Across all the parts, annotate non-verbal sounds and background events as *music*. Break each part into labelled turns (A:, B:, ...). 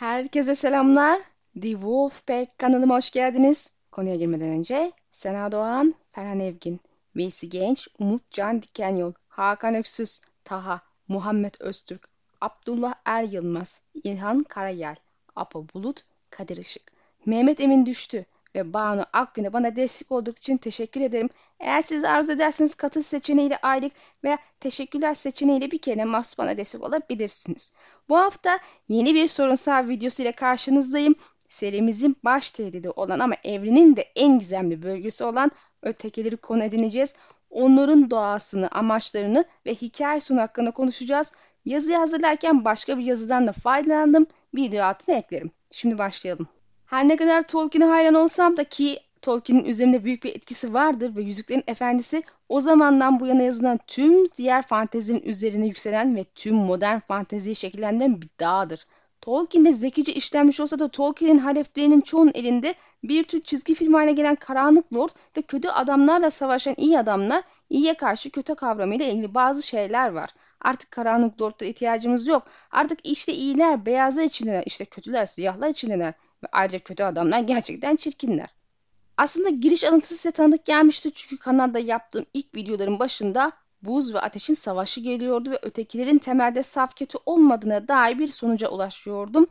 A: Herkese selamlar. The Wolfpack kanalıma hoş geldiniz. Konuya girmeden önce Sena Doğan, Ferhan Evgin, Veysi Genç, Umut Can Dikenyol, Hakan Öksüz, Taha, Muhammed Öztürk, Abdullah Er Yılmaz, İlhan Karayel, Apo Bulut, Kadir Işık, Mehmet Emin Düştü ve Banu Akgün'e bana destek olduğu için teşekkür ederim. Eğer siz arzu ederseniz katıl seçeneğiyle aylık veya teşekkürler seçeneğiyle bir kere mahsus bana destek olabilirsiniz. Bu hafta yeni bir sorunsal videosu ile karşınızdayım. Serimizin baş tehdidi olan ama evrenin de en gizemli bölgesi olan ötekileri konu edineceğiz. Onların doğasını, amaçlarını ve hikaye sonu hakkında konuşacağız. Yazıyı hazırlarken başka bir yazıdan da faydalandım. Video altına eklerim. Şimdi başlayalım. Her ne kadar Tolkien'e hayran olsam da ki Tolkien'in üzerinde büyük bir etkisi vardır ve Yüzüklerin Efendisi o zamandan bu yana yazılan tüm diğer fantezinin üzerine yükselen ve tüm modern fanteziyi şekillendiren bir dağdır. Tolkien'de zekice işlenmiş olsa da Tolkien'in haleflerinin çoğunun elinde bir tür çizgi film haline gelen Karanlık Lord ve kötü adamlarla savaşan iyi adamlar iyiye karşı kötü kavramıyla ilgili bazı şeyler var. Artık Karanlık Lord'a ihtiyacımız yok. Artık işte iyiler beyazlar içindeler, işte kötüler siyahlar içindeler ayrıca kötü adamlar gerçekten çirkinler. Aslında giriş alıntısı size tanıdık gelmişti çünkü kanalda yaptığım ilk videoların başında buz ve ateşin savaşı geliyordu ve ötekilerin temelde saf kötü olmadığına dair bir sonuca ulaşıyordum.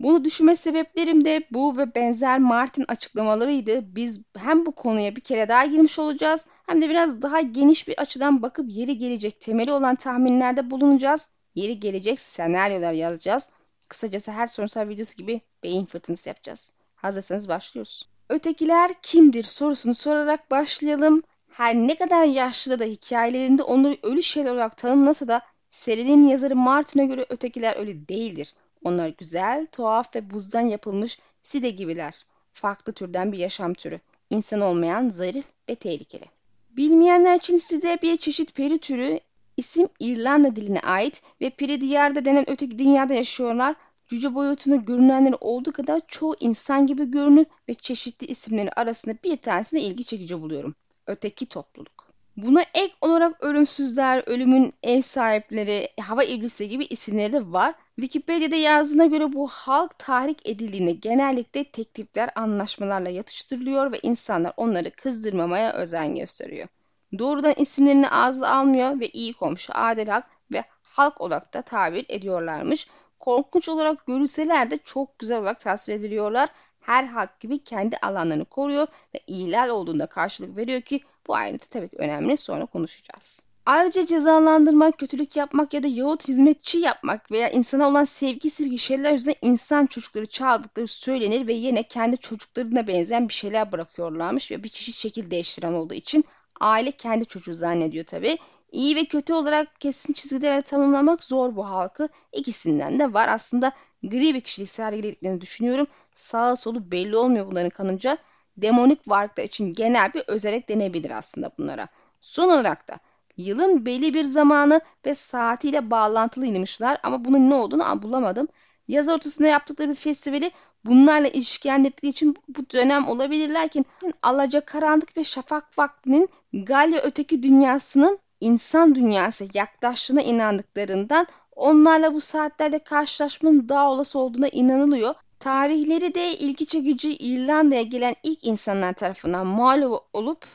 A: Bunu düşünme sebeplerim de bu ve benzer Martin açıklamalarıydı. Biz hem bu konuya bir kere daha girmiş olacağız hem de biraz daha geniş bir açıdan bakıp yeri gelecek temeli olan tahminlerde bulunacağız. Yeri gelecek senaryolar yazacağız. Kısacası her sorunsal videosu gibi beyin fırtınası yapacağız. Hazırsanız başlıyoruz. Ötekiler kimdir sorusunu sorarak başlayalım. Her ne kadar yaşlı da hikayelerinde onları ölü şeyler olarak tanımlasa da serinin yazarı Martin'e göre ötekiler ölü değildir. Onlar güzel, tuhaf ve buzdan yapılmış side gibiler. Farklı türden bir yaşam türü. İnsan olmayan, zarif ve tehlikeli. Bilmeyenler için side bir çeşit peri türü. İsim İrlanda diline ait ve peri diyarda denen öteki dünyada yaşıyorlar. Cüce boyutunda görünenleri olduğu kadar çoğu insan gibi görünür ve çeşitli isimleri arasında bir tanesine ilgi çekici buluyorum. Öteki topluluk. Buna ek olarak ölümsüzler, ölümün ev sahipleri, hava iblisi gibi isimleri de var. Wikipedia'da yazdığına göre bu halk tahrik edildiğinde genellikle teklifler anlaşmalarla yatıştırılıyor ve insanlar onları kızdırmamaya özen gösteriyor. Doğrudan isimlerini ağzı almıyor ve iyi komşu, adil halk ve halk olarak da tabir ediyorlarmış. Korkunç olarak görülseler de çok güzel olarak tasvir ediliyorlar her halk gibi kendi alanlarını koruyor ve ihlal olduğunda karşılık veriyor ki bu ayrıntı tabii ki önemli sonra konuşacağız. Ayrıca cezalandırmak, kötülük yapmak ya da yahut hizmetçi yapmak veya insana olan sevgisi gibi şeyler yüzünden insan çocukları çaldıkları söylenir ve yine kendi çocuklarına benzeyen bir şeyler bırakıyorlarmış ve bir çeşit şekil değiştiren olduğu için aile kendi çocuğu zannediyor tabii. İyi ve kötü olarak kesin çizgilerle tanımlamak zor bu halkı. İkisinden de var. Aslında gri bir kişilik sergilediklerini düşünüyorum. Sağa solu belli olmuyor bunların kanınca. Demonik varlıklar için genel bir özellik denebilir aslında bunlara. Son olarak da yılın belli bir zamanı ve saatiyle bağlantılıymışlar ama bunun ne olduğunu bulamadım. Yaz ortasında yaptıkları bir festivali bunlarla ilişkilendirdikleri için bu dönem olabilir. Lakin karanlık ve şafak vaktinin Galya öteki dünyasının insan dünyası yaklaştığına inandıklarından onlarla bu saatlerde karşılaşmanın daha olası olduğuna inanılıyor. Tarihleri de ilgi çekici İrlanda'ya gelen ilk insanlar tarafından mal olup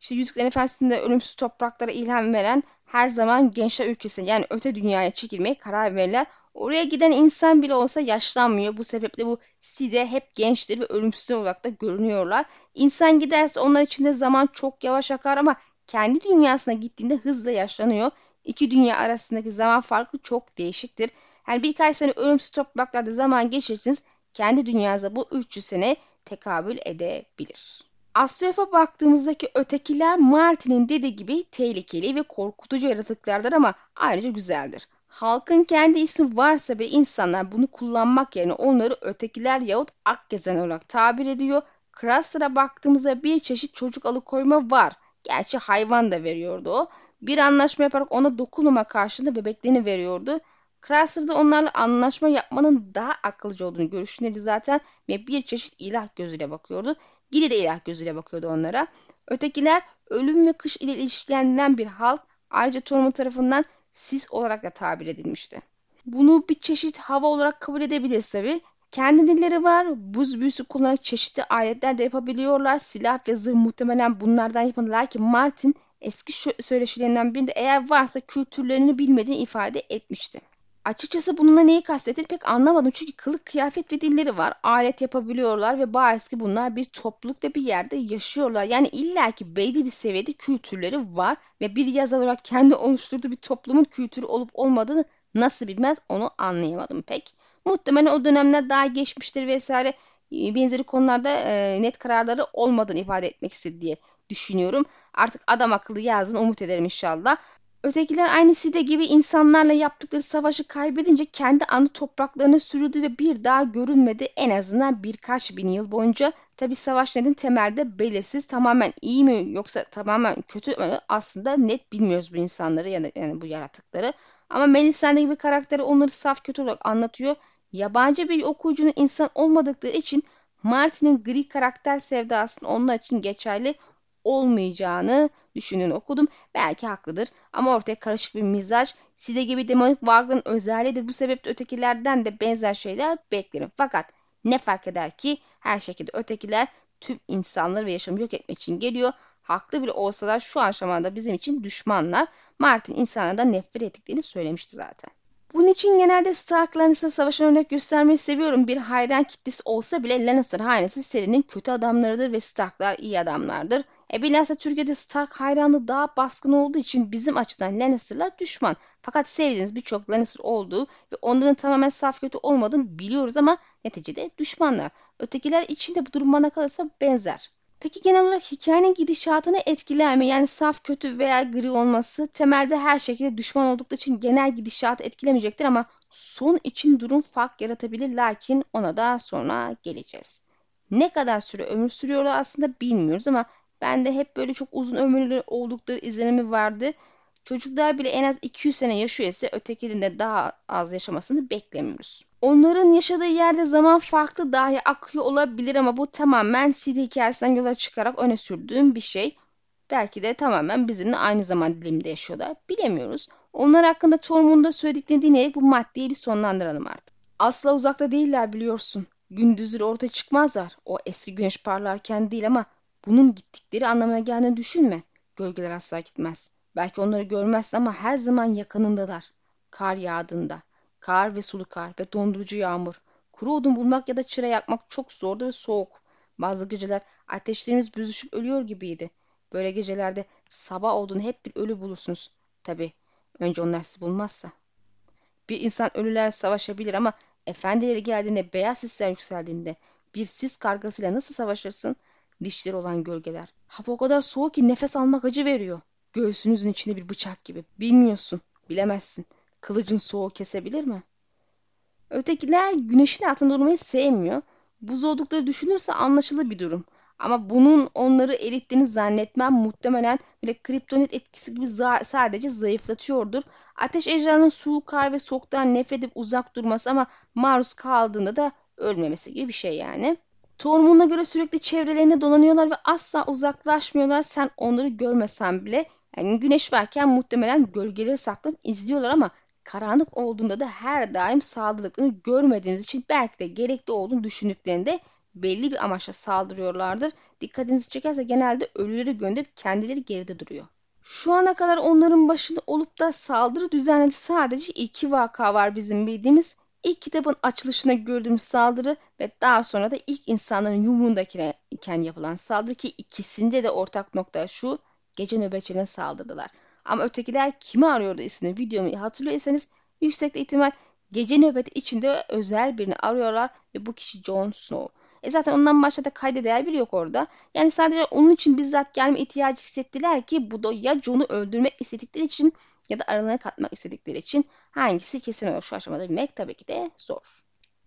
A: işte Yüzüklerin Efendisi'nde ölümsüz topraklara ilham veren her zaman gençler ülkesine yani öte dünyaya çekilmeye karar verirler. Oraya giden insan bile olsa yaşlanmıyor. Bu sebeple bu Side hep gençtir ve ölümsüz olarak da görünüyorlar. İnsan giderse onlar için de zaman çok yavaş akar ama kendi dünyasına gittiğinde hızla yaşlanıyor. İki dünya arasındaki zaman farkı çok değişiktir. Yani birkaç sene ölümsüz topraklarda zaman geçirirsiniz. Kendi dünyanıza bu 300 sene tekabül edebilir. Astrof'a baktığımızdaki ötekiler Martin'in dediği gibi tehlikeli ve korkutucu yaratıklardır ama ayrıca güzeldir. Halkın kendi ismi varsa bile insanlar bunu kullanmak yerine onları ötekiler yahut akgezen olarak tabir ediyor. Craster'a baktığımızda bir çeşit çocuk alıkoyma var. Gerçi hayvan da veriyordu o. Bir anlaşma yaparak ona dokunma karşılığında bebeklerini veriyordu. Craster da onlarla anlaşma yapmanın daha akılcı olduğunu görüşünleri zaten ve bir çeşit ilah gözüyle bakıyordu. Gili de ilah gözüyle bakıyordu onlara. Ötekiler ölüm ve kış ile ilişkilendirilen bir halk ayrıca Tormund tarafından sis olarak da tabir edilmişti. Bunu bir çeşit hava olarak kabul edebiliriz tabi. Kendi dilleri var. Buz büyüsü kullanarak çeşitli aletler de yapabiliyorlar. Silah ve zırh muhtemelen bunlardan yapılır. Lakin Martin eski söyleşilerinden birinde eğer varsa kültürlerini bilmediğini ifade etmişti. Açıkçası bununla neyi kastettiğini pek anlamadım. Çünkü kılık kıyafet ve dilleri var. Alet yapabiliyorlar ve bariz ki bunlar bir topluluk ve bir yerde yaşıyorlar. Yani illaki belli bir seviyede kültürleri var ve bir yazar olarak kendi *laughs* oluşturduğu bir toplumun kültürü olup olmadığını nasıl bilmez onu anlayamadım pek. Muhtemelen o dönemler daha geçmiştir vesaire e, benzeri konularda e, net kararları olmadığını ifade etmek istedi diye düşünüyorum. Artık adam akıllı yazın umut ederim inşallah. Ötekiler aynı Side gibi insanlarla yaptıkları savaşı kaybedince kendi anı topraklarına sürüldü ve bir daha görünmedi en azından birkaç bin yıl boyunca. Tabi savaş nedeni temelde belirsiz tamamen iyi mi yoksa tamamen kötü mü aslında net bilmiyoruz bu insanları yani, yani bu yaratıkları. Ama Melisande gibi karakteri onları saf kötü olarak anlatıyor. Yabancı bir okuyucunun insan olmadıkları için Martin'in gri karakter sevdasının onlar için geçerli olmayacağını düşünün okudum. Belki haklıdır ama ortaya karışık bir mizaç, side gibi demonik varlığın özelliğidir. Bu sebeple ötekilerden de benzer şeyler beklerim. Fakat ne fark eder ki her şekilde ötekiler tüm insanları ve yaşamı yok etmek için geliyor. Haklı bile olsalar şu aşamada bizim için düşmanlar. Martin insanlardan nefret ettiklerini söylemişti zaten. Bunun için genelde Stark Lannister savaşına örnek göstermeyi seviyorum. Bir hayran kitlesi olsa bile Lannister hainesi serinin kötü adamlarıdır ve Starklar iyi adamlardır. E bilhassa Türkiye'de Stark hayranlığı daha baskın olduğu için bizim açıdan Lannister'lar düşman. Fakat sevdiğiniz birçok Lannister olduğu ve onların tamamen saf kötü olmadığını biliyoruz ama neticede düşmanlar. Ötekiler için de bu durum bana kalırsa benzer. Peki genel olarak hikayenin gidişatını etkiler mi? Yani saf kötü veya gri olması temelde her şekilde düşman oldukları için genel gidişatı etkilemeyecektir ama son için durum fark yaratabilir lakin ona da sonra geleceğiz. Ne kadar süre ömür sürüyorlar aslında bilmiyoruz ama ben de hep böyle çok uzun ömürlü oldukları izlenimi vardı. Çocuklar bile en az 200 sene yaşıyor ise ötekinin daha az yaşamasını beklemiyoruz. Onların yaşadığı yerde zaman farklı dahi akıyor olabilir ama bu tamamen CD hikayesinden yola çıkarak öne sürdüğüm bir şey. Belki de tamamen bizimle aynı zaman diliminde yaşıyorlar. Bilemiyoruz. Onlar hakkında Tormund'da söylediklerini dinleyerek bu maddeyi bir sonlandıralım artık. Asla uzakta değiller biliyorsun. Gündüzleri ortaya çıkmazlar. O eski güneş parlarken değil ama bunun gittikleri anlamına geldiğini düşünme. Gölgeler asla gitmez. Belki onları görmezsin ama her zaman yakınındalar. Kar yağdığında. Kar ve sulu kar ve dondurucu yağmur. Kuru odun bulmak ya da çıra yakmak çok zordu ve soğuk. Bazı geceler ateşlerimiz büzüşüp ölüyor gibiydi. Böyle gecelerde sabah olduğunu hep bir ölü bulursunuz. Tabi önce onlar sizi bulmazsa. Bir insan ölüler savaşabilir ama efendileri geldiğinde beyaz sisler yükseldiğinde bir sis kargasıyla nasıl savaşırsın? Dişleri olan gölgeler. Hava o kadar soğuk ki nefes almak acı veriyor. Göğsünüzün içinde bir bıçak gibi. Bilmiyorsun, bilemezsin. Kılıcın soğuğu kesebilir mi? Ötekiler güneşin altında durmayı sevmiyor. Buz oldukları düşünürse anlaşılır bir durum. Ama bunun onları erittiğini zannetmem muhtemelen bile kriptonit etkisi gibi za sadece zayıflatıyordur. Ateş ejderhanın soğuk kar ve soğuktan nefret edip uzak durması ama maruz kaldığında da ölmemesi gibi bir şey yani. Tormund'a göre sürekli çevrelerinde dolanıyorlar ve asla uzaklaşmıyorlar. Sen onları görmesen bile yani güneş varken muhtemelen gölgeleri saklanıp izliyorlar ama karanlık olduğunda da her daim saldırdıklarını görmediğiniz için belki de gerekli olduğunu düşündüklerinde belli bir amaçla saldırıyorlardır. Dikkatinizi çekerse genelde ölüleri gönderip kendileri geride duruyor. Şu ana kadar onların başında olup da saldırı düzenledi sadece iki vaka var bizim bildiğimiz. İlk kitabın açılışına gördüğümüz saldırı ve daha sonra da ilk insanların yumruğundayken yapılan saldırı ki ikisinde de ortak nokta şu gece nöbetçilerine saldırdılar. Ama ötekiler kimi arıyordu isimli videomu hatırlıyorsanız yüksek ihtimal gece nöbeti içinde özel birini arıyorlar ve bu kişi Jon Snow. E zaten ondan başka da kayda değer biri yok orada. Yani sadece onun için bizzat gelme ihtiyacı hissettiler ki bu da ya Jon'u öldürmek istedikleri için ya da aralarına katmak istedikleri için hangisi kesin olur şu aşamada bilmek tabii ki de zor.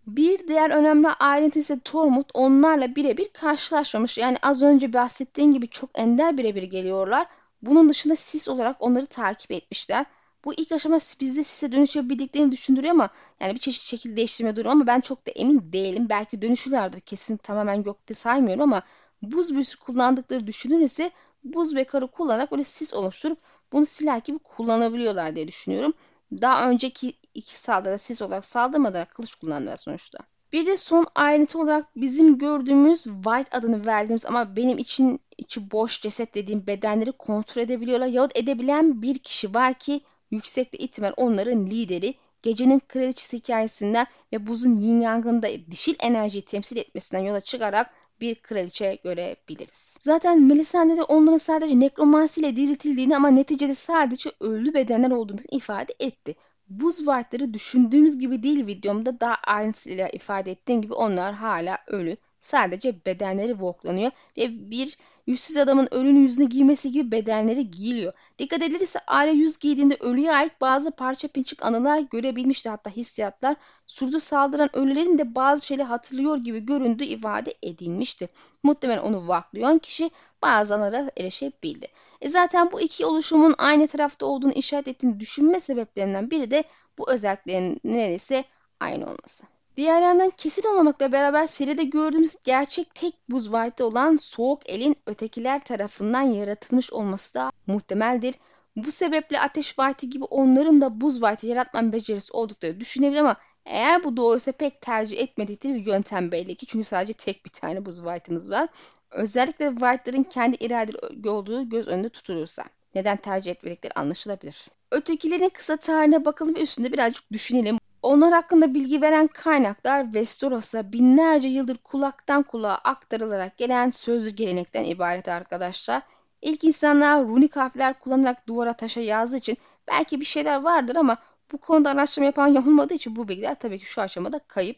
A: Bir diğer önemli ayrıntı ise Tormund onlarla birebir karşılaşmamış. Yani az önce bahsettiğim gibi çok ender birebir geliyorlar. Bunun dışında sis olarak onları takip etmişler. Bu ilk aşama bizde sise dönüşebildiklerini düşündürüyor ama yani bir çeşit şekil değiştirme durumu ama ben çok da emin değilim. Belki dönüşürlerdir kesin tamamen yok diye saymıyorum ama buz büyüsü kullandıkları düşünülürse buz ve karı kullanarak böyle sis oluşturup bunu silah gibi kullanabiliyorlar diye düşünüyorum. Daha önceki iki saldırıda sis olarak saldırmadılar kılıç kullandılar sonuçta. Bir de son ayrıntı olarak bizim gördüğümüz White adını verdiğimiz ama benim için içi boş ceset dediğim bedenleri kontrol edebiliyorlar yahut edebilen bir kişi var ki yüksekte ihtimal onların lideri gecenin kraliçesi hikayesinden ve buzun yin yangında dişil enerjiyi temsil etmesinden yola çıkarak bir kraliçe görebiliriz. Zaten Melisandre de onların sadece nekromansiyle diriltildiğini ama neticede sadece ölü bedenler olduğunu ifade etti. Buz vaatleri düşündüğümüz gibi değil videomda daha ayrıntısıyla ifade ettiğim gibi onlar hala ölü. Sadece bedenleri voklanıyor ve bir yüzsüz adamın ölünün yüzünü giymesi gibi bedenleri giyiliyor. Dikkat edilirse Arya yüz giydiğinde ölüye ait bazı parça pinçik anılar görebilmişti hatta hissiyatlar. Surda saldıran ölülerin de bazı şeyleri hatırlıyor gibi göründüğü ifade edilmişti. Muhtemelen onu vaklayan kişi bazı anılara erişebildi. E zaten bu iki oluşumun aynı tarafta olduğunu işaret ettiğini düşünme sebeplerinden biri de bu özelliklerin neredeyse aynı olması. Diğer yandan kesin olmamakla beraber seride gördüğümüz gerçek tek buz vaati olan soğuk elin ötekiler tarafından yaratılmış olması da muhtemeldir. Bu sebeple ateş vaati gibi onların da buz vaati yaratma becerisi oldukları düşünebilir ama eğer bu doğruysa pek tercih etmedikleri bir yöntem belli ki. Çünkü sadece tek bir tane buz vaatimiz var. Özellikle vaatlerin kendi iradeli olduğu göz önünde tutulursa. Neden tercih etmedikleri anlaşılabilir. Ötekilerin kısa tarihine bakalım ve üstünde birazcık düşünelim. Onlar hakkında bilgi veren kaynaklar Westeros'a binlerce yıldır kulaktan kulağa aktarılarak gelen sözlü gelenekten ibaret arkadaşlar. İlk insanlar runik harfler kullanarak duvara taşa yazdığı için belki bir şeyler vardır ama bu konuda araştırma yapan *laughs* olmadığı için bu bilgiler tabii ki şu aşamada kayıp.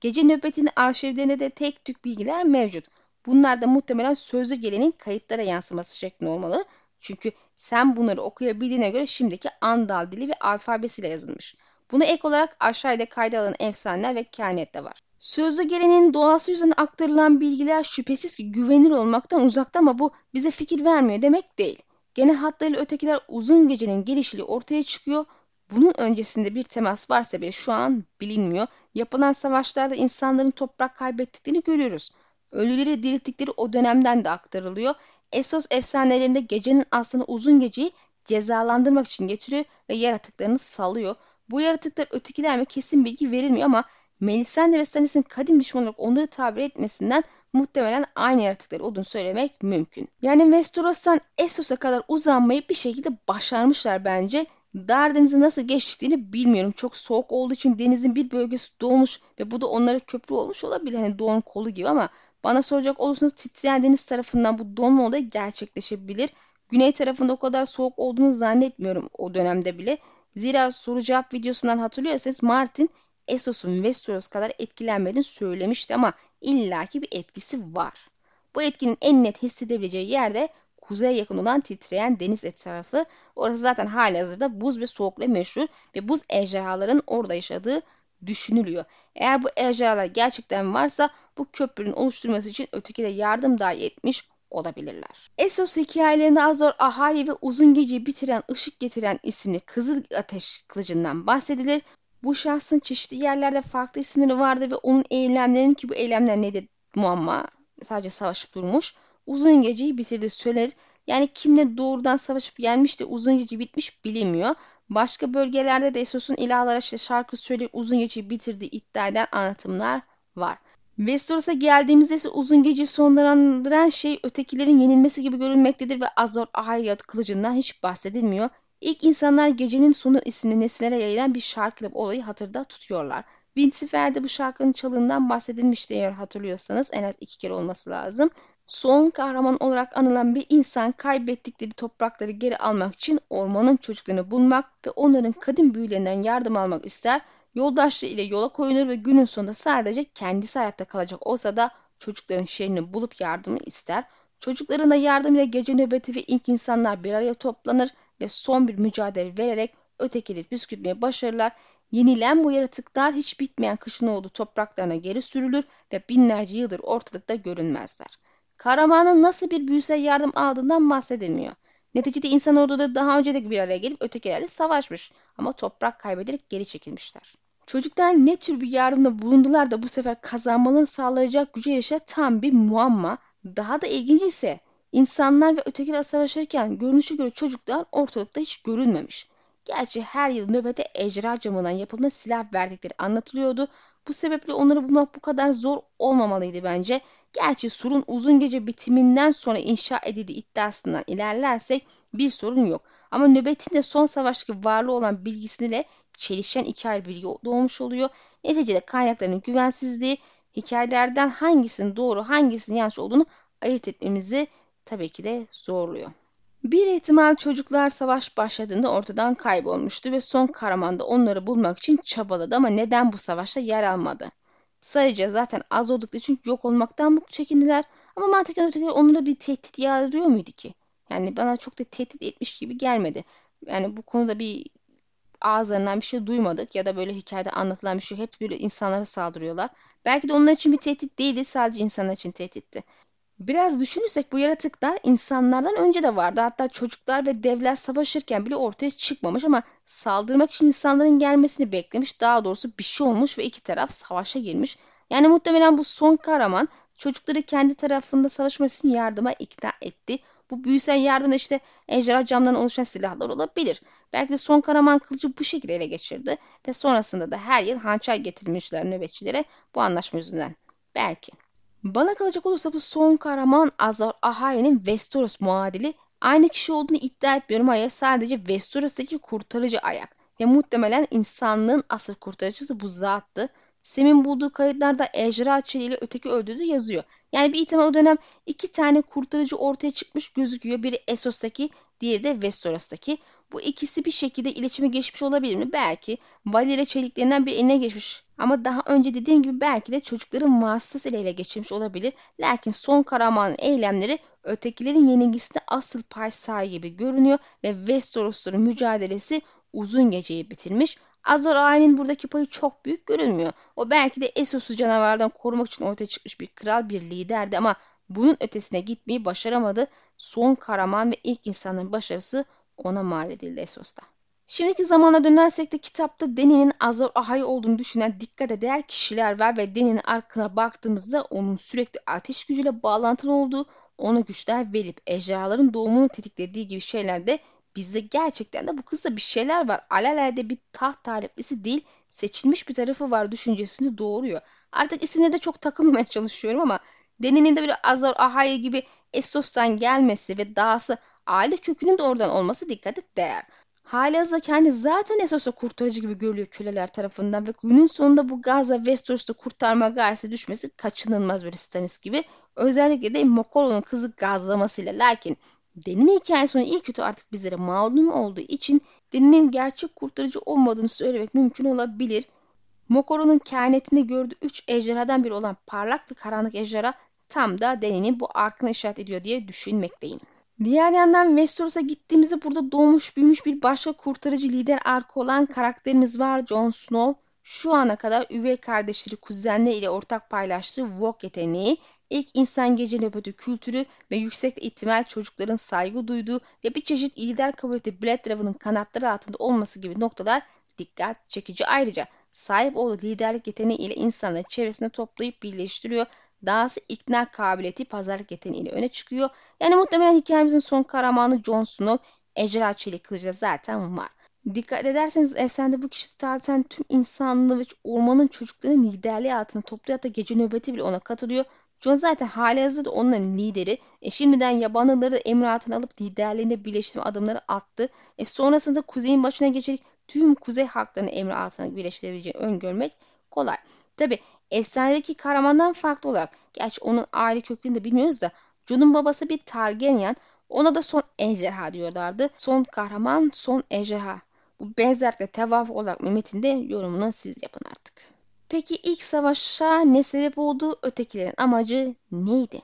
A: Gece nöbetinin arşivlerinde de tek tük bilgiler mevcut. Bunlar da muhtemelen sözlü geleneğin kayıtlara yansıması şeklinde olmalı. Çünkü sen bunları okuyabildiğine göre şimdiki Andal dili ve alfabesiyle yazılmış. Buna ek olarak aşağıda kayda alınan efsaneler ve kehanet de var. Sözlü geleneğin doğası üzerine aktarılan bilgiler şüphesiz ki güvenilir olmaktan uzakta ama bu bize fikir vermiyor demek değil. Gene hatlarıyla ötekiler uzun gecenin gelişiyle ortaya çıkıyor. Bunun öncesinde bir temas varsa bile şu an bilinmiyor. Yapılan savaşlarda insanların toprak kaybettiklerini görüyoruz. Ölüleri dirilttikleri o dönemden de aktarılıyor. Esos efsanelerinde gecenin aslında uzun geceyi cezalandırmak için getiriyor ve yaratıklarını salıyor. Bu yaratıklar ötekiler mi kesin bilgi verilmiyor ama Melisande ve Stannis'in kadim düşman olarak onları tabir etmesinden muhtemelen aynı yaratıklar olduğunu söylemek mümkün. Yani Westeros'tan Essos'a kadar uzanmayı bir şekilde başarmışlar bence. Dar denizi nasıl geçtiklerini bilmiyorum. Çok soğuk olduğu için denizin bir bölgesi doğmuş ve bu da onlara köprü olmuş olabilir. Hani doğun kolu gibi ama bana soracak olursanız titreyen deniz tarafından bu donma olayı gerçekleşebilir. Güney tarafında o kadar soğuk olduğunu zannetmiyorum o dönemde bile. Zira soru cevap videosundan hatırlıyorsanız Martin Essos'un Westeros kadar etkilenmediğini söylemişti ama illaki bir etkisi var. Bu etkinin en net hissedebileceği yerde kuzeye yakın olan titreyen deniz etrafı. Orası zaten hali hazırda buz ve soğukla meşhur ve buz ejderhaların orada yaşadığı düşünülüyor. Eğer bu ejderhalar gerçekten varsa bu köprünün oluşturması için öteki de yardım dahi etmiş olabilirler. Essos hikayelerinde Azor Ahai ve uzun geceyi bitiren ışık getiren isimli Kızıl Ateş kılıcından bahsedilir. Bu şahsın çeşitli yerlerde farklı isimleri vardı ve onun eylemlerinin ki bu eylemler nedir muamma sadece savaşıp durmuş. Uzun geceyi bitirdi söylenir. Yani kimle doğrudan savaşıp gelmiş de uzun gece bitmiş bilinmiyor. Başka bölgelerde de Essos'un ilahlara işte şarkı söyleyip uzun geceyi bitirdiği iddia eden anlatımlar var. Westeros'a geldiğimizde ise uzun geceyi sonlandıran şey ötekilerin yenilmesi gibi görünmektedir ve Azor Ahai kılıcından hiç bahsedilmiyor. İlk insanlar gecenin sonu isimli nesillere yayılan bir şarkıyla olayı hatırda tutuyorlar. Winterfell'de bu şarkının çalığından bahsedilmişti eğer hatırlıyorsanız en az iki kere olması lazım. Son kahraman olarak anılan bir insan kaybettikleri toprakları geri almak için ormanın çocuklarını bulmak ve onların kadim büyülerinden yardım almak ister. Yoldaşlığı ile yola koyulur ve günün sonunda sadece kendisi hayatta kalacak olsa da çocukların şehrini bulup yardımını ister. Çocuklarına yardım ile gece nöbeti ve ilk insanlar bir araya toplanır ve son bir mücadele vererek ötekileri püskürtmeye başarırlar. Yenilen bu yaratıklar hiç bitmeyen kışın olduğu topraklarına geri sürülür ve binlerce yıldır ortalıkta görünmezler. Kahramanın nasıl bir büyüsel yardım aldığından bahsedilmiyor. Neticede insan orduları daha önce de bir araya gelip ötekilerle savaşmış ama toprak kaybederek geri çekilmişler. Çocuklar ne tür bir yardımda bulundular da bu sefer kazanmalarını sağlayacak güce erişe tam bir muamma. Daha da ilginci ise insanlar ve ötekiler savaşırken görünüşü göre çocuklar ortalıkta hiç görünmemiş. Gerçi her yıl nöbete ejderha camından yapılma silah verdikleri anlatılıyordu. Bu sebeple onları bulmak bu kadar zor olmamalıydı bence. Gerçi surun uzun gece bitiminden sonra inşa edildiği iddiasından ilerlersek bir sorun yok. Ama nöbetin de son savaştaki varlığı olan bilgisiyle çelişen iki ayrı bilgi doğmuş oluyor. Neticede kaynakların güvensizliği hikayelerden hangisinin doğru hangisinin yanlış olduğunu ayırt etmemizi tabii ki de zorluyor. Bir ihtimal çocuklar savaş başladığında ortadan kaybolmuştu ve son kahraman da onları bulmak için çabaladı ama neden bu savaşta yer almadı? Sayıca zaten az oldukları için yok olmaktan mı çekindiler? Ama mantıken ötekiler onlara bir tehdit yağdırıyor muydu ki? Yani bana çok da tehdit etmiş gibi gelmedi. Yani bu konuda bir ağızlarından bir şey duymadık ya da böyle hikayede anlatılan bir şey hep böyle insanlara saldırıyorlar. Belki de onlar için bir tehdit değildi sadece insanlar için tehditti. Biraz düşünürsek bu yaratıklar insanlardan önce de vardı. Hatta çocuklar ve devler savaşırken bile ortaya çıkmamış ama saldırmak için insanların gelmesini beklemiş. Daha doğrusu bir şey olmuş ve iki taraf savaşa girmiş. Yani muhtemelen bu son kahraman çocukları kendi tarafında savaşması için yardıma ikna etti. Bu büyüsel yardım da işte ejderha camdan oluşan silahlar olabilir. Belki de son kahraman kılıcı bu şekilde ele geçirdi ve sonrasında da her yıl hançer getirmişler nöbetçilere bu anlaşma yüzünden. Belki. Bana kalacak olursa bu son kahraman Azor Ahai'nin Westeros muadili aynı kişi olduğunu iddia etmiyorum. Hayır sadece Westeros'taki kurtarıcı ayak. Ve muhtemelen insanlığın asıl kurtarıcısı bu zattı. Sem'in bulduğu kayıtlarda ejderha çeliğiyle öteki öldürdü yazıyor. Yani bir ihtimal o dönem iki tane kurtarıcı ortaya çıkmış gözüküyor. Biri Essos'taki, diğeri de Westeros'taki. Bu ikisi bir şekilde iletişime geçmiş olabilir mi? Belki. Valyria çeliklerinden bir eline geçmiş. Ama daha önce dediğim gibi belki de çocukların vasıtasıyla ele geçirmiş olabilir. Lakin son kahramanın eylemleri ötekilerin yenilgisinde asıl pay sahibi görünüyor ve Westeros'ların mücadelesi uzun geceyi bitirmiş. Azor buradaki payı çok büyük görünmüyor. O belki de Essos'u canavardan korumak için ortaya çıkmış bir kral bir liderdi ama bunun ötesine gitmeyi başaramadı. Son kahraman ve ilk insanın başarısı ona mal edildi Essos'ta. Şimdiki zamana dönersek de kitapta Deni'nin Azor Ahai olduğunu düşünen dikkate değer kişiler var ve Deni'nin arkına baktığımızda onun sürekli ateş gücüyle bağlantılı olduğu, ona güçler verip ejderhaların doğumunu tetiklediği gibi şeyler de bizde gerçekten de bu kızda bir şeyler var. Alelade bir taht taliplisi değil, seçilmiş bir tarafı var düşüncesini doğuruyor. Artık isimine de çok takılmamaya çalışıyorum ama Deni'nin de böyle Azor Ahai gibi Essos'tan gelmesi ve dahası aile kökünün de oradan olması dikkate değer. Halihazırda kendi zaten Essos'a kurtarıcı gibi görülüyor köleler tarafından ve günün sonunda bu Gaza Westeros'ta kurtarma gayesi düşmesi kaçınılmaz böyle Stannis gibi. Özellikle de Mokoro'nun kızı gazlamasıyla. Lakin Deni'nin hikaye sonu iyi kötü artık bizlere malum olduğu için Deni'nin gerçek kurtarıcı olmadığını söylemek mümkün olabilir. Mokoro'nun kehanetinde gördüğü üç ejderhadan biri olan parlak ve karanlık ejderha tam da Deni'nin bu arkını işaret ediyor diye düşünmekteyim. Diğer yandan Westeros'a gittiğimizde burada doğmuş büyümüş bir başka kurtarıcı lider arka olan karakterimiz var Jon Snow. Şu ana kadar üvey kardeşleri kuzenleri ile ortak paylaştığı Vok yeteneği, ilk insan gece nöbeti kültürü ve yüksek ihtimal çocukların saygı duyduğu ve bir çeşit lider kabul ettiği Blood Dragon'ın kanatları altında olması gibi noktalar dikkat çekici. Ayrıca sahip olduğu liderlik yeteneği ile insanları çevresinde toplayıp birleştiriyor dahası ikna kabiliyeti pazarlık yeteneğiyle öne çıkıyor. Yani muhtemelen hikayemizin son kahramanı Jon Snow, ejderha çelik kılıcı zaten var. Dikkat ederseniz efsanede bu kişi zaten tüm insanlığı ve ormanın çocuklarının liderliği altında topluyor. Hatta gece nöbeti bile ona katılıyor. Jon zaten hali hazırda onların lideri. E şimdiden yabanlıları emri altına alıp liderliğinde birleştirme adımları attı. E sonrasında kuzeyin başına geçerek tüm kuzey halklarını emri altına birleştirebileceğini öngörmek kolay. Tabi efsanedeki kahramandan farklı olarak gerçi onun aile köklerini de bilmiyoruz da Jon'un babası bir Targaryen ona da son ejderha diyorlardı. Son kahraman son ejderha. Bu benzerlikle tevaf olarak Mehmet'in yorumunu siz yapın artık. Peki ilk savaşa ne sebep oldu? Ötekilerin amacı neydi?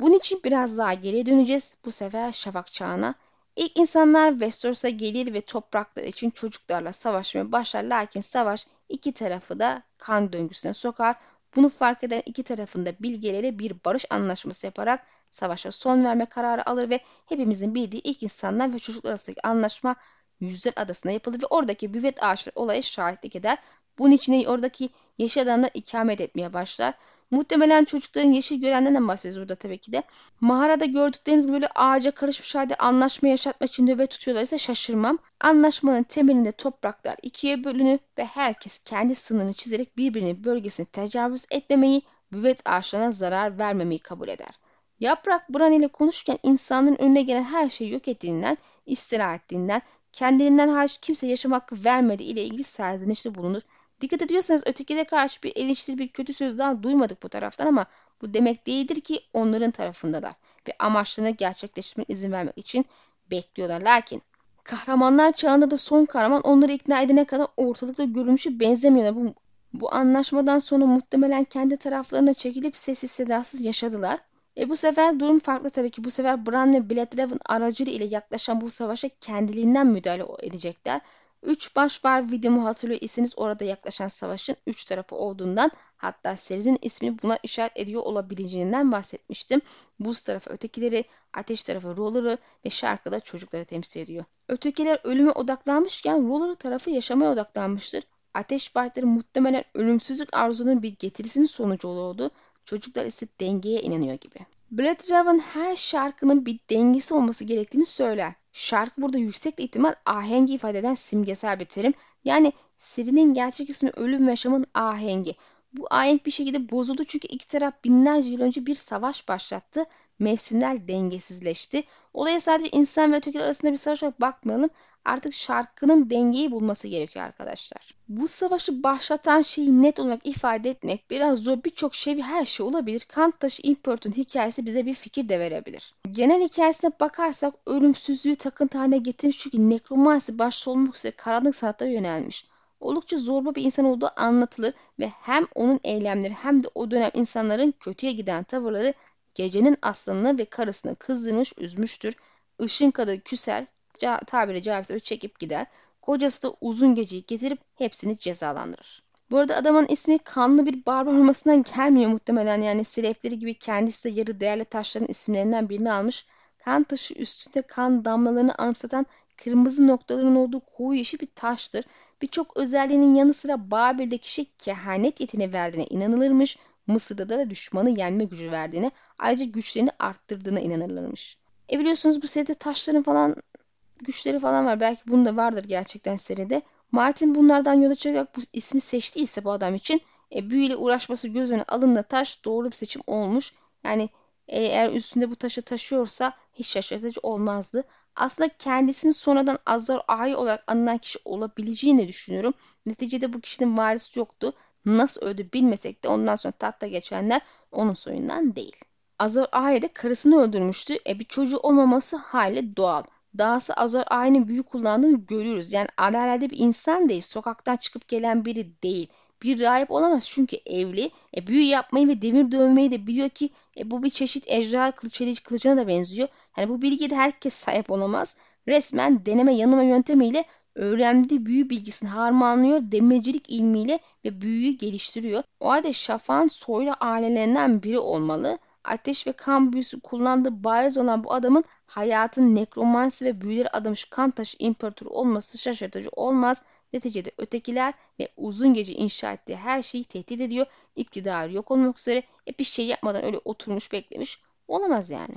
A: Bunun için biraz daha geriye döneceğiz. Bu sefer Şafak çağına. İlk insanlar Westeros'a gelir ve topraklar için çocuklarla savaşmaya başlar. Lakin savaş iki tarafı da kan döngüsüne sokar. Bunu fark eden iki tarafında bilgelere bir barış anlaşması yaparak savaşa son verme kararı alır ve hepimizin bildiği ilk insanlar ve çocuklar arasındaki anlaşma Yüzler Adası'nda yapılır ve oradaki büvet ağaçları olaya şahitlik eder. Bunun için oradaki yeşil adamlar ikamet etmeye başlar. Muhtemelen çocukların yeşil görenden bahsediyoruz burada tabii ki de. Mağarada gördükleriniz gibi böyle ağaca karışmış halde anlaşma yaşatmak için nöbet tutuyorlarsa şaşırmam. Anlaşmanın temelinde topraklar ikiye bölünür ve herkes kendi sınırını çizerek birbirinin bölgesini tecavüz etmemeyi, büvet ağaçlarına zarar vermemeyi kabul eder. Yaprak Bran ile konuşurken insanların önüne gelen her şeyi yok ettiğinden, istila ettiğinden, kendilerinden hariç kimse yaşam hakkı vermediği ile ilgili serzenişte bulunur. Dikkat ediyorsanız ötekilere karşı bir eleştiri, bir kötü söz daha duymadık bu taraftan ama bu demek değildir ki onların tarafındalar ve amaçlarını gerçekleştirmeye izin vermek için bekliyorlar. Lakin kahramanlar çağında da son kahraman onları ikna edene kadar ortalıkta görünüşü benzemiyorlar. Bu, bu anlaşmadan sonra muhtemelen kendi taraflarına çekilip sessiz sedasız yaşadılar. E bu sefer durum farklı tabii ki. Bu sefer Bran ve Bloodhaven aracılığı ile yaklaşan bu savaşa kendiliğinden müdahale edecekler. Üç baş var videomu hatırlıyor iseniz orada yaklaşan savaşın üç tarafı olduğundan hatta serinin ismini buna işaret ediyor olabileceğinden bahsetmiştim. Buz tarafı ötekileri, ateş tarafı Roller'ı ve şarkı da çocukları temsil ediyor. Ötekiler ölüme odaklanmışken Roller tarafı yaşamaya odaklanmıştır. Ateş fightları muhtemelen ölümsüzlük arzunun bir getirisinin sonucu oldu. Çocuklar ise dengeye inanıyor gibi. Bloodraven her şarkının bir dengesi olması gerektiğini söyler. Şarkı burada yüksek ihtimal ahengi ifade eden simgesel bir terim. Yani serinin gerçek ismi ölüm ve yaşamın ahengi. Bu ahenk bir şekilde bozuldu çünkü iki taraf binlerce yıl önce bir savaş başlattı. Mevsimler dengesizleşti. Olaya sadece insan ve ötekiler arasında bir savaş olarak bakmayalım. Artık şarkının dengeyi bulması gerekiyor arkadaşlar. Bu savaşı başlatan şeyi net olarak ifade etmek biraz zor. Birçok şey her şey olabilir. Kant taşı İmparator'un hikayesi bize bir fikir de verebilir. Genel hikayesine bakarsak ölümsüzlüğü takıntı haline getirmiş çünkü nekromansi başta olmak üzere karanlık sanatlara yönelmiş oldukça zorba bir insan olduğu anlatılır ve hem onun eylemleri hem de o dönem insanların kötüye giden tavırları gecenin aslanını ve karısını kızdırmış üzmüştür. Işın kadar küser, ca tabiri caizse çekip gider. Kocası da uzun geceyi getirip hepsini cezalandırır. Bu arada adamın ismi kanlı bir barbar olmasından gelmiyor muhtemelen. Yani silefleri gibi kendisi de yarı değerli taşların isimlerinden birini almış. Kan taşı üstünde kan damlalarını anımsatan kırmızı noktaların olduğu koyu yeşil bir taştır. Birçok özelliğinin yanı sıra Babil'deki şey kehanet yeteneği verdiğine inanılırmış. Mısır'da da düşmanı yenme gücü verdiğine, ayrıca güçlerini arttırdığına inanırlarmış. E biliyorsunuz bu seride taşların falan güçleri falan var. Belki bunda vardır gerçekten seride. Martin bunlardan yola çıkarak bu ismi seçtiyse bu adam için e, büyüyle uğraşması göz önüne alındı taş doğru bir seçim olmuş. Yani eğer üstünde bu taşı taşıyorsa hiç şaşırtıcı olmazdı. Aslında kendisini sonradan Azar Ahi olarak anılan kişi olabileceğini düşünüyorum. Neticede bu kişinin varisi yoktu. Nasıl öldü bilmesek de ondan sonra tahta geçenler onun soyundan değil. Azor Ahi de karısını öldürmüştü. E bir çocuğu olmaması hali doğal. Dahası Azor Ahi'nin büyü kullandığını görüyoruz. Yani alelade bir insan değil. Sokaktan çıkıp gelen biri değil bir rahip olamaz çünkü evli. E, büyü yapmayı ve demir dövmeyi de biliyor ki e, bu bir çeşit ejderha kılıç kılıcına da benziyor. Hani bu bilgiye de herkes sahip olamaz. Resmen deneme yanılma yöntemiyle öğrendiği büyü bilgisini harmanlıyor demircilik ilmiyle ve büyüyü geliştiriyor. O halde şafan soylu ailelerinden biri olmalı. Ateş ve kan büyüsü kullandığı bariz olan bu adamın hayatın nekromansi ve büyüleri adamış kan taşı imparatoru olması şaşırtıcı olmaz. Neticede ötekiler ve uzun gece inşa ettiği her şeyi tehdit ediyor. İktidarı yok olmak üzere e bir şey yapmadan öyle oturmuş beklemiş. Olamaz yani.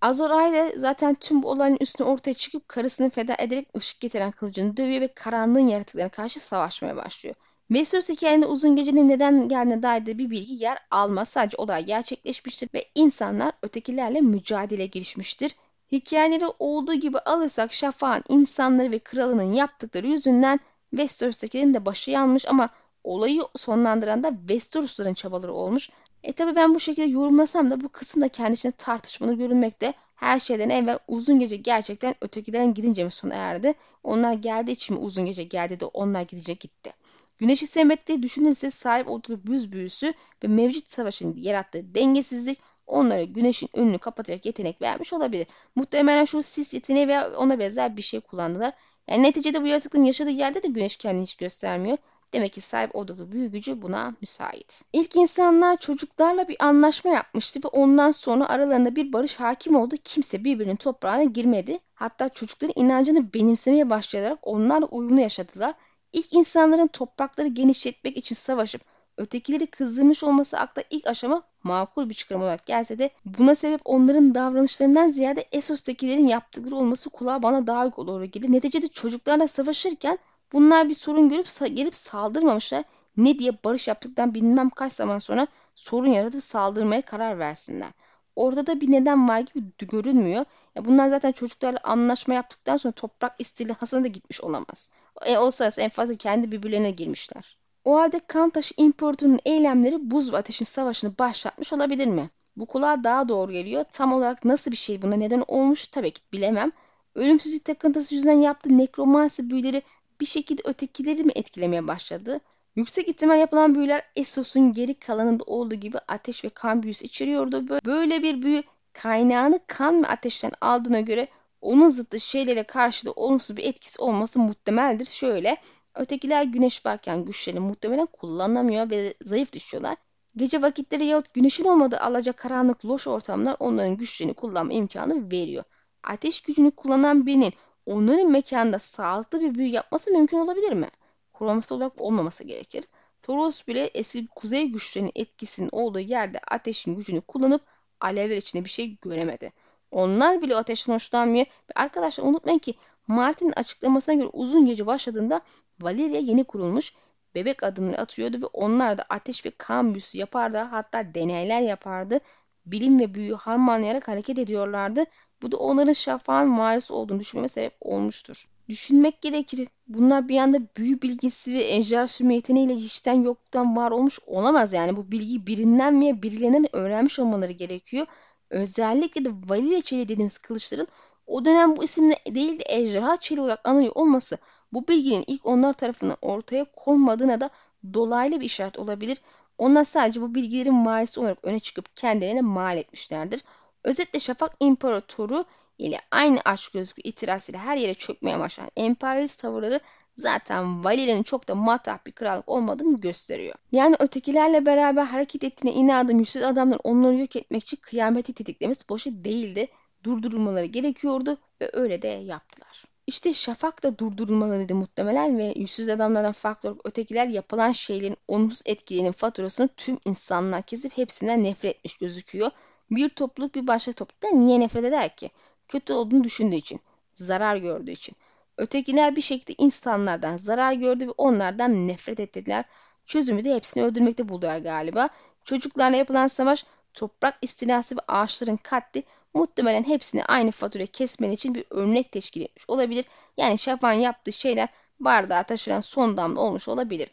A: Azor Aile zaten tüm bu olayın üstüne ortaya çıkıp karısını feda ederek ışık getiren kılıcını dövüyor ve karanlığın yaratıklarına karşı savaşmaya başlıyor. Westeros hikayende uzun gecenin neden geldiğine dair de bir bilgi yer almaz. Sadece olay gerçekleşmiştir ve insanlar ötekilerle mücadele girişmiştir. Hikayeleri olduğu gibi alırsak Şafak'ın insanları ve kralının yaptıkları yüzünden Westeros'takilerin de başı yanmış ama olayı sonlandıran da Westeros'ların çabaları olmuş. E tabi ben bu şekilde yorumlasam da bu kısımda kendi içinde tartışmalı görünmekte. Her şeyden evvel uzun gece gerçekten ötekilerin gidince mi sona erdi? Onlar geldiği için mi uzun gece geldi de onlar gidince gitti? Güneşi sevmekte düşünülse sahip olduğu büz büyüsü ve mevcut savaşın yarattığı dengesizlik onlara güneşin önünü kapatacak yetenek vermiş olabilir. Muhtemelen şu sis yeteneği veya ona benzer bir şey kullandılar. Yani neticede bu yaratıkların yaşadığı yerde de güneş kendini hiç göstermiyor. Demek ki sahip olduğu büyü gücü buna müsait. İlk insanlar çocuklarla bir anlaşma yapmıştı ve ondan sonra aralarında bir barış hakim oldu. Kimse birbirinin toprağına girmedi. Hatta çocukların inancını benimsemeye başlayarak onlarla uyumlu yaşadılar. İlk insanların toprakları genişletmek için savaşıp ötekileri kızdırmış olması akla ilk aşama makul bir çıkarım olarak gelse de buna sebep onların davranışlarından ziyade Essos'takilerin yaptıkları olması kulağa bana daha doğru gelir. Neticede çocuklarla savaşırken bunlar bir sorun görüp gelip saldırmamışlar. Ne diye barış yaptıktan bilmem kaç zaman sonra sorun yaratıp saldırmaya karar versinler. Ortada bir neden var gibi görünmüyor. Ya bunlar zaten çocuklarla anlaşma yaptıktan sonra toprak istilahasına da gitmiş olamaz. E, olsa en fazla kendi birbirlerine girmişler. O halde Kantaş İmparatorunun eylemleri buz ve ateşin savaşını başlatmış olabilir mi? Bu kulağa daha doğru geliyor. Tam olarak nasıl bir şey buna neden olmuş tabii ki bilemem. Ölümsüzlük takıntısı yüzünden yaptığı nekromansi büyüleri bir şekilde ötekileri mi etkilemeye başladı? Yüksek ihtimal yapılan büyüler Essos'un geri kalanında olduğu gibi ateş ve kan büyüsü içeriyordu. Böyle bir büyü kaynağını kan ve ateşten aldığına göre onun zıttı şeylere karşı da olumsuz bir etkisi olması muhtemeldir. Şöyle, ötekiler güneş varken güçlerini muhtemelen kullanamıyor ve zayıf düşüyorlar. Gece vakitleri yahut güneşin olmadığı alaca karanlık loş ortamlar onların güçlerini kullanma imkanı veriyor. Ateş gücünü kullanan birinin onların mekanında sağlıklı bir büyü yapması mümkün olabilir mi? Kuramsal olarak olmaması gerekir. Thoros bile eski kuzey güçlerinin etkisinin olduğu yerde ateşin gücünü kullanıp alevler içinde bir şey göremedi. Onlar bile ateşten hoşlanmıyor. Ve arkadaşlar unutmayın ki Martin'in açıklamasına göre uzun gece başladığında Valeria yeni kurulmuş bebek adımları atıyordu ve onlar da ateş ve kan büyüsü yapardı. Hatta deneyler yapardı. Bilim ve büyü harmanlayarak hareket ediyorlardı. Bu da onların şafağın varisi olduğunu düşünmeme sebep olmuştur. Düşünmek gerekir. Bunlar bir anda büyü bilgisi ve ejder sürme yeteneğiyle hiçten yoktan var olmuş olamaz yani. Bu bilgiyi birinden veya birilerinden öğrenmiş olmaları gerekiyor. Özellikle de Valile çeli dediğimiz kılıçların o dönem bu isimle değil de ejderha çeli olarak anılıyor olması bu bilginin ilk onlar tarafından ortaya konmadığına da dolaylı bir işaret olabilir. Onlar sadece bu bilgilerin varisi olarak öne çıkıp kendilerine mal etmişlerdir. Özetle Şafak İmparatoru ile aynı aç gözlü itirazıyla her yere çökmeye başlayan emperyalist tavırları zaten Valerian'ın çok da matah bir krallık olmadığını gösteriyor. Yani ötekilerle beraber hareket ettiğine inadın yüzsüz adamların onları yok etmek için kıyameti tetiklemesi boşu değildi. Durdurulmaları gerekiyordu ve öyle de yaptılar. İşte Şafak da durdurulmalıydı muhtemelen ve yüzsüz adamlardan farklı olarak ötekiler yapılan şeylerin olumsuz etkilerinin faturasını tüm insanlar kesip hepsinden nefret etmiş gözüküyor. Bir topluluk bir başka topluluktan niye nefret eder ki? Kötü olduğunu düşündüğü için, zarar gördüğü için. Ötekiler bir şekilde insanlardan zarar gördü ve onlardan nefret ettiler. Çözümü de hepsini öldürmekte buldular galiba. Çocuklarla yapılan savaş, toprak istilası ve ağaçların katli muhtemelen hepsini aynı fatura kesmen için bir örnek teşkil etmiş olabilir. Yani Şafak'ın yaptığı şeyler bardağa taşıran son damla olmuş olabilir.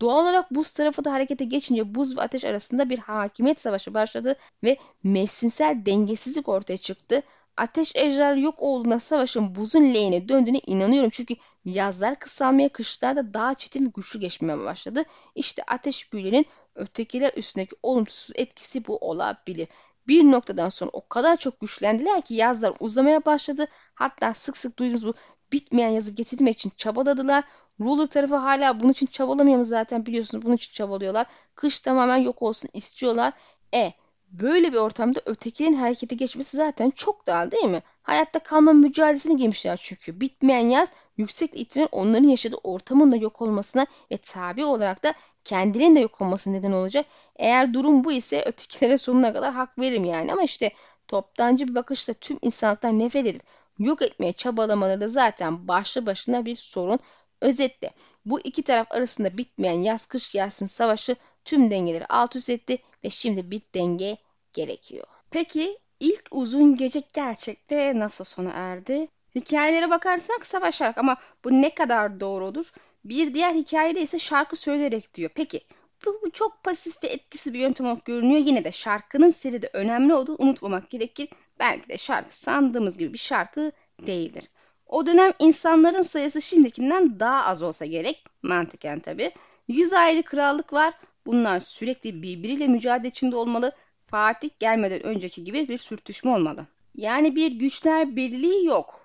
A: Doğal olarak buz tarafı da harekete geçince buz ve ateş arasında bir hakimiyet savaşı başladı ve mevsimsel dengesizlik ortaya çıktı. Ateş ejder yok olduğuna savaşın buzun lehine döndüğüne inanıyorum. Çünkü yazlar kısalmaya kışlarda daha çetin ve güçlü geçmeye başladı. İşte ateş büyülerinin ötekiler üstündeki olumsuz etkisi bu olabilir. Bir noktadan sonra o kadar çok güçlendiler ki yazlar uzamaya başladı. Hatta sık sık duyduğumuz bu bitmeyen yazı getirmek için çabaladılar. Ruler tarafı hala bunun için çabalamıyor mu zaten biliyorsunuz bunun için çabalıyorlar. Kış tamamen yok olsun istiyorlar. E böyle bir ortamda ötekinin harekete geçmesi zaten çok doğal değil mi? Hayatta kalma mücadelesine girmişler çünkü. Bitmeyen yaz yüksek ihtimal onların yaşadığı ortamın da yok olmasına ve tabi olarak da kendinin de yok olması neden olacak. Eğer durum bu ise ötekilere sonuna kadar hak veririm yani. Ama işte toptancı bir bakışla tüm insanlıktan nefret edip yok etmeye çabalamaları da zaten başlı başına bir sorun. Özetle bu iki taraf arasında bitmeyen yaz kış gelsin savaşı tüm dengeleri alt üst etti ve şimdi bir denge gerekiyor. Peki ilk uzun gece gerçekte nasıl sona erdi? Hikayelere bakarsak savaşarak ama bu ne kadar doğrudur? Bir diğer hikayede ise şarkı söyleyerek diyor. Peki bu, çok pasif ve etkisi bir yöntem olarak görünüyor. Yine de şarkının seride önemli olduğunu unutmamak gerekir. Belki de şarkı sandığımız gibi bir şarkı değildir. O dönem insanların sayısı şimdikinden daha az olsa gerek. Mantıken tabi. Yüz ayrı krallık var. Bunlar sürekli birbiriyle mücadele içinde olmalı. Fatih gelmeden önceki gibi bir sürtüşme olmalı. Yani bir güçler birliği yok.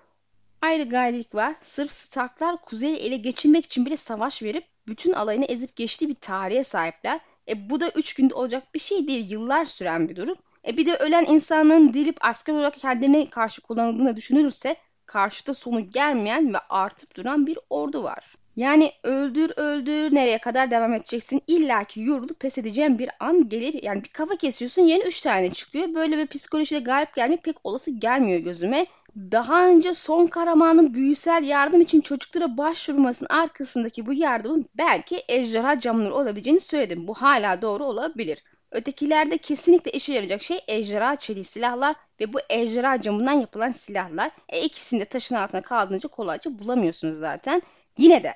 A: Ayrı gayrilik var. Sırf Starklar kuzeyi ele geçirmek için bile savaş verip bütün alayını ezip geçtiği bir tarihe sahipler. E bu da üç günde olacak bir şey değil. Yıllar süren bir durum. E bir de ölen insanların dirilip asker olarak kendine karşı kullanıldığını düşünülürse karşıda sonu gelmeyen ve artıp duran bir ordu var. Yani öldür öldür nereye kadar devam edeceksin? İlla ki yorulup pes edeceğin bir an gelir. Yani bir kafa kesiyorsun yeni 3 tane çıkıyor. Böyle bir psikolojide galip gelmek pek olası gelmiyor gözüme. Daha önce son kahramanın büyüsel yardım için çocuklara başvurmasının arkasındaki bu yardımın belki ejderha camları olabileceğini söyledim. Bu hala doğru olabilir. Ötekilerde kesinlikle işe yarayacak şey ejderha çeliği silahlar ve bu ejderha camından yapılan silahlar. E ikisini de taşın altına kaldırınca kolayca bulamıyorsunuz zaten. Yine de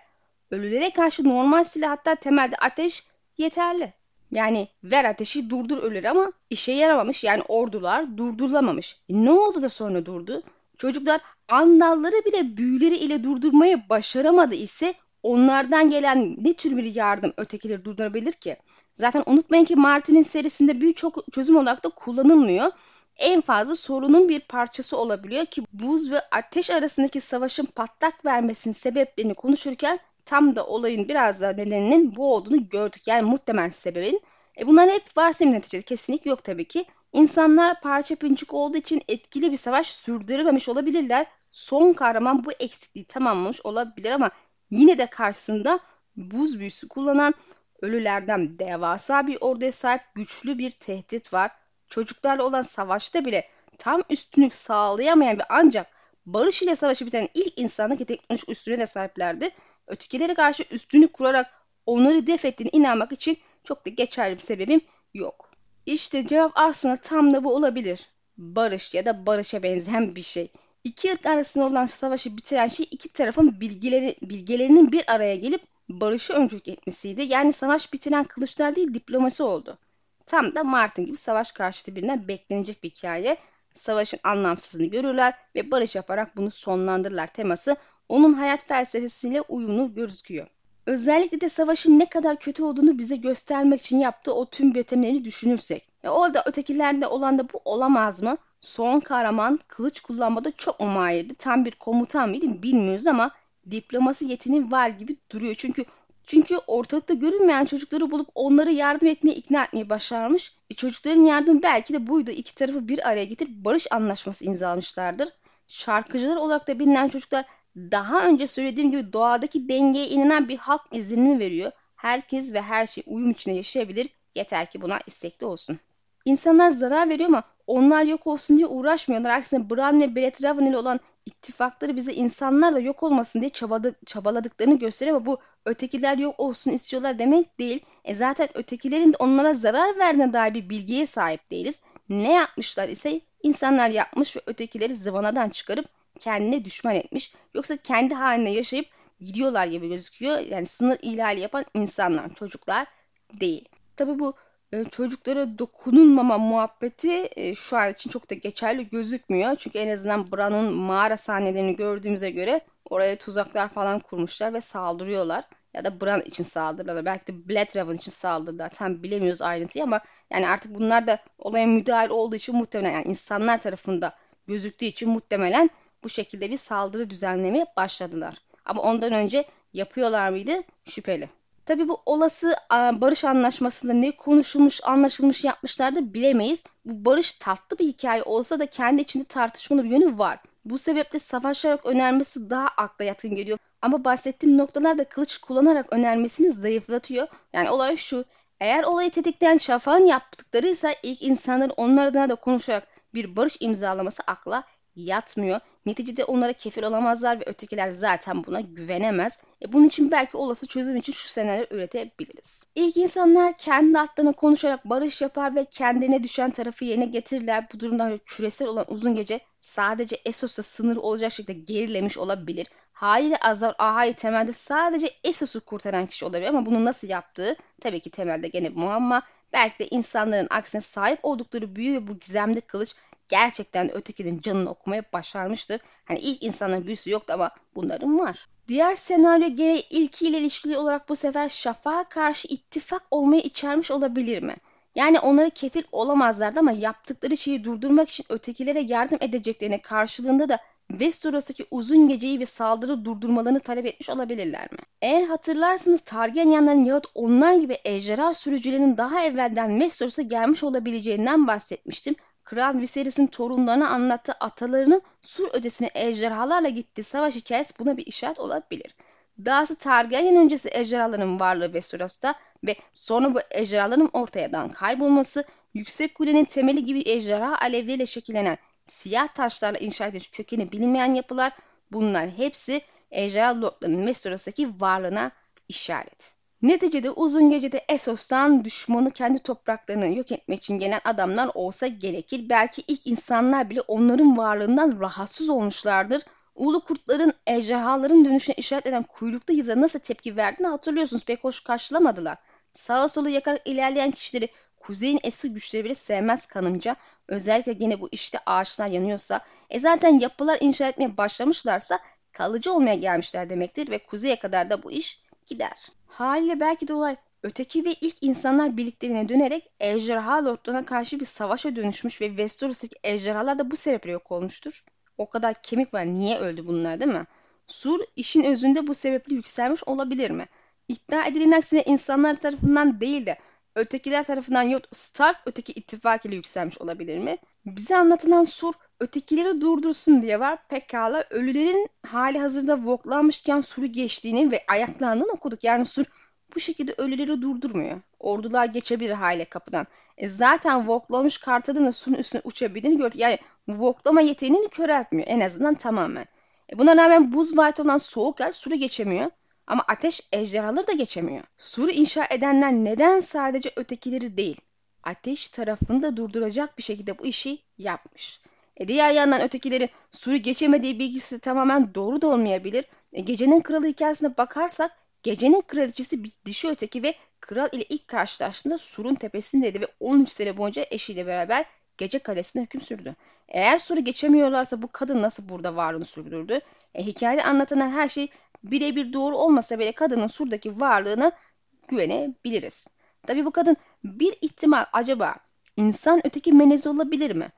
A: ölülere karşı normal silah hatta temelde ateş yeterli. Yani ver ateşi durdur ölür ama işe yaramamış yani ordular durdurulamamış. E ne oldu da sonra durdu? Çocuklar andalları bile büyüleri ile durdurmayı başaramadı ise onlardan gelen ne tür bir yardım ötekileri durdurabilir ki? Zaten unutmayın ki Martin'in serisinde büyü çok çözüm olarak da kullanılmıyor. En fazla sorunun bir parçası olabiliyor ki buz ve ateş arasındaki savaşın patlak vermesinin sebeplerini konuşurken tam da olayın biraz da nedeninin bu olduğunu gördük. Yani muhtemel sebebin. E bunların hep varsayım neticesi kesinlik yok tabii ki. İnsanlar parça pinçik olduğu için etkili bir savaş sürdürememiş olabilirler. Son kahraman bu eksikliği tamamlamış olabilir ama yine de karşısında buz büyüsü kullanan ölülerden devasa bir orduya sahip güçlü bir tehdit var. Çocuklarla olan savaşta bile tam üstünlük sağlayamayan ve ancak barış ile savaşı biten ilk insanlık teknolojik üstüne de sahiplerdi. Ötekilere karşı üstünlük kurarak onları def ettiğine inanmak için çok da geçerli bir sebebim yok. İşte cevap aslında tam da bu olabilir. Barış ya da barışa benzeyen bir şey. İki ırk arasında olan savaşı bitiren şey iki tarafın bilgileri, bilgelerinin bir araya gelip barışı öncülük etmesiydi. Yani savaş bitiren kılıçlar değil diplomasi oldu. Tam da Martin gibi savaş karşıtı birinden beklenecek bir hikaye. Savaşın anlamsızlığını görürler ve barış yaparak bunu sonlandırırlar teması onun hayat felsefesiyle uyumlu gözüküyor. Özellikle de savaşın ne kadar kötü olduğunu bize göstermek için yaptığı o tüm yöntemlerini düşünürsek. E orada ötekilerde olan da bu olamaz mı? Son kahraman kılıç kullanmada çok mu mahirdi? Tam bir komutan mıydı bilmiyoruz ama diplomasi yeteneği var gibi duruyor. Çünkü çünkü ortalıkta görünmeyen çocukları bulup onları yardım etmeye ikna etmeyi başarmış. E çocukların yardımı belki de buydu. İki tarafı bir araya getirip barış anlaşması imzalamışlardır. Şarkıcılar olarak da bilinen çocuklar daha önce söylediğim gibi doğadaki dengeye inanan bir halk izlenimi veriyor. Herkes ve her şey uyum içinde yaşayabilir. Yeter ki buna istekli olsun. İnsanlar zarar veriyor ama onlar yok olsun diye uğraşmıyorlar. Aksine Bran ve Brett Raven ile olan ittifakları bize insanlar da yok olmasın diye çabaladık, çabaladıklarını gösteriyor ama bu ötekiler yok olsun istiyorlar demek değil. E zaten ötekilerin de onlara zarar verdiğine dair bir bilgiye sahip değiliz. Ne yapmışlar ise insanlar yapmış ve ötekileri zıvanadan çıkarıp kendine düşman etmiş. Yoksa kendi haline yaşayıp gidiyorlar gibi gözüküyor. Yani sınır ihlali yapan insanlar, çocuklar değil. Tabi bu çocuklara dokunulmama muhabbeti e, şu an için çok da geçerli gözükmüyor. Çünkü en azından Bran'ın mağara sahnelerini gördüğümüze göre oraya tuzaklar falan kurmuşlar ve saldırıyorlar. Ya da Bran için saldırdılar. Belki de Bloodraven için saldırdılar. Tam bilemiyoruz ayrıntıyı ama yani artık bunlar da olaya müdahil olduğu için muhtemelen yani insanlar tarafında gözüktüğü için muhtemelen bu şekilde bir saldırı düzenlemeye başladılar. Ama ondan önce yapıyorlar mıydı? Şüpheli. Tabii bu olası barış anlaşmasında ne konuşulmuş, anlaşılmış yapmışlardır bilemeyiz. Bu barış tatlı bir hikaye olsa da kendi içinde tartışmalı bir yönü var. Bu sebeple savaşarak önermesi daha akla yatkın geliyor. Ama bahsettiğim noktalarda kılıç kullanarak önermesini zayıflatıyor. Yani olay şu. Eğer olayı tetikleyen şafağın yaptıkları ise ilk insanların onlar adına da konuşarak bir barış imzalaması akla yatmıyor. Neticede onlara kefil olamazlar ve ötekiler zaten buna güvenemez. E bunun için belki olası çözüm için şu senaryo üretebiliriz. İlk insanlar kendi adlarına konuşarak barış yapar ve kendine düşen tarafı yerine getirirler. Bu durumda küresel olan uzun gece sadece Essos'ta sınır olacak şekilde gerilemiş olabilir. Haliyle Azar Ahai temelde sadece Essos'u kurtaran kişi olabilir ama bunu nasıl yaptığı tabii ki temelde gene muamma. Belki de insanların aksine sahip oldukları büyü ve bu gizemli kılıç gerçekten ötekinin canını okumaya başarmıştır. Hani ilk insanların büyüsü yoktu ama bunların var. Diğer senaryo gene ilkiyle ilişkili olarak bu sefer şafağa karşı ittifak olmayı içermiş olabilir mi? Yani onları kefil olamazlardı ama yaptıkları şeyi durdurmak için ötekilere yardım edeceklerine karşılığında da Westeros'taki uzun geceyi ve saldırı durdurmalarını talep etmiş olabilirler mi? Eğer hatırlarsınız Targaryenlerin yahut onlar gibi ejderha sürücülerinin daha evvelden Westeros'a gelmiş olabileceğinden bahsetmiştim. Kral Viserys'in torunlarına anlattığı atalarının sur ötesine ejderhalarla gittiği savaş hikayesi buna bir işaret olabilir. Dahası Targaryen öncesi ejderhaların varlığı Westeros'ta ve sonra bu ejderhaların ortayadan kaybolması, Yüksek Kulenin temeli gibi ejderha alevleriyle şekillenen siyah taşlarla inşa edilmiş kökeni bilinmeyen yapılar bunlar hepsi ejderha lordlarının Westeros'taki varlığına işaret. Neticede uzun gecede Essos'tan düşmanı kendi topraklarını yok etmek için gelen adamlar olsa gerekir. Belki ilk insanlar bile onların varlığından rahatsız olmuşlardır. Ulu kurtların ejderhaların dönüşüne işaret eden kuyruklu yıza nasıl tepki verdiğini hatırlıyorsunuz. Pek hoş karşılamadılar. Sağa sola yakarak ilerleyen kişileri kuzeyin eski güçleri bile sevmez kanımca. Özellikle yine bu işte ağaçlar yanıyorsa. E zaten yapılar inşa etmeye başlamışlarsa kalıcı olmaya gelmişler demektir ve kuzeye kadar da bu iş gider. Haliyle belki de olay öteki ve ilk insanlar birlikteliğine dönerek ejderha lordlarına karşı bir savaşa dönüşmüş ve Westeros'taki ejderhalar da bu sebeple yok olmuştur. O kadar kemik var niye öldü bunlar değil mi? Sur işin özünde bu sebeple yükselmiş olabilir mi? İddia edilen aksine insanlar tarafından değil de ötekiler tarafından yok Stark öteki ittifak ile yükselmiş olabilir mi? Bize anlatılan Sur ötekileri durdursun diye var. Pekala ölülerin hali hazırda voklanmışken Sur'u geçtiğini ve ayaklandığını okuduk. Yani Sur bu şekilde ölüleri durdurmuyor. Ordular geçebilir hale kapıdan. E zaten voklanmış kartadın da Sur'un üstüne uçabildiğini gördük. Yani voklama yeteneğini köreltmiyor en azından tamamen. E buna rağmen buz white olan soğuk el Sur'u geçemiyor. Ama ateş ejderhaları da geçemiyor. Sur'u inşa edenler neden sadece ötekileri değil, ateş tarafını da durduracak bir şekilde bu işi yapmış. E diğer yandan ötekileri Sur'u geçemediği bilgisi tamamen doğru da olmayabilir. E gecenin kralı hikayesine bakarsak gecenin kraliçesi bir dişi öteki ve kral ile ilk karşılaştığında Sur'un tepesindeydi ve 13 sene boyunca eşiyle beraber gece kalesinde hüküm sürdü. Eğer Sur'u geçemiyorlarsa bu kadın nasıl burada varlığını sürdürdü? E, hikayede anlatılan her şey birebir doğru olmasa bile kadının Sur'daki varlığını güvenebiliriz. Tabi bu kadın bir ihtimal acaba insan öteki menezi olabilir mi?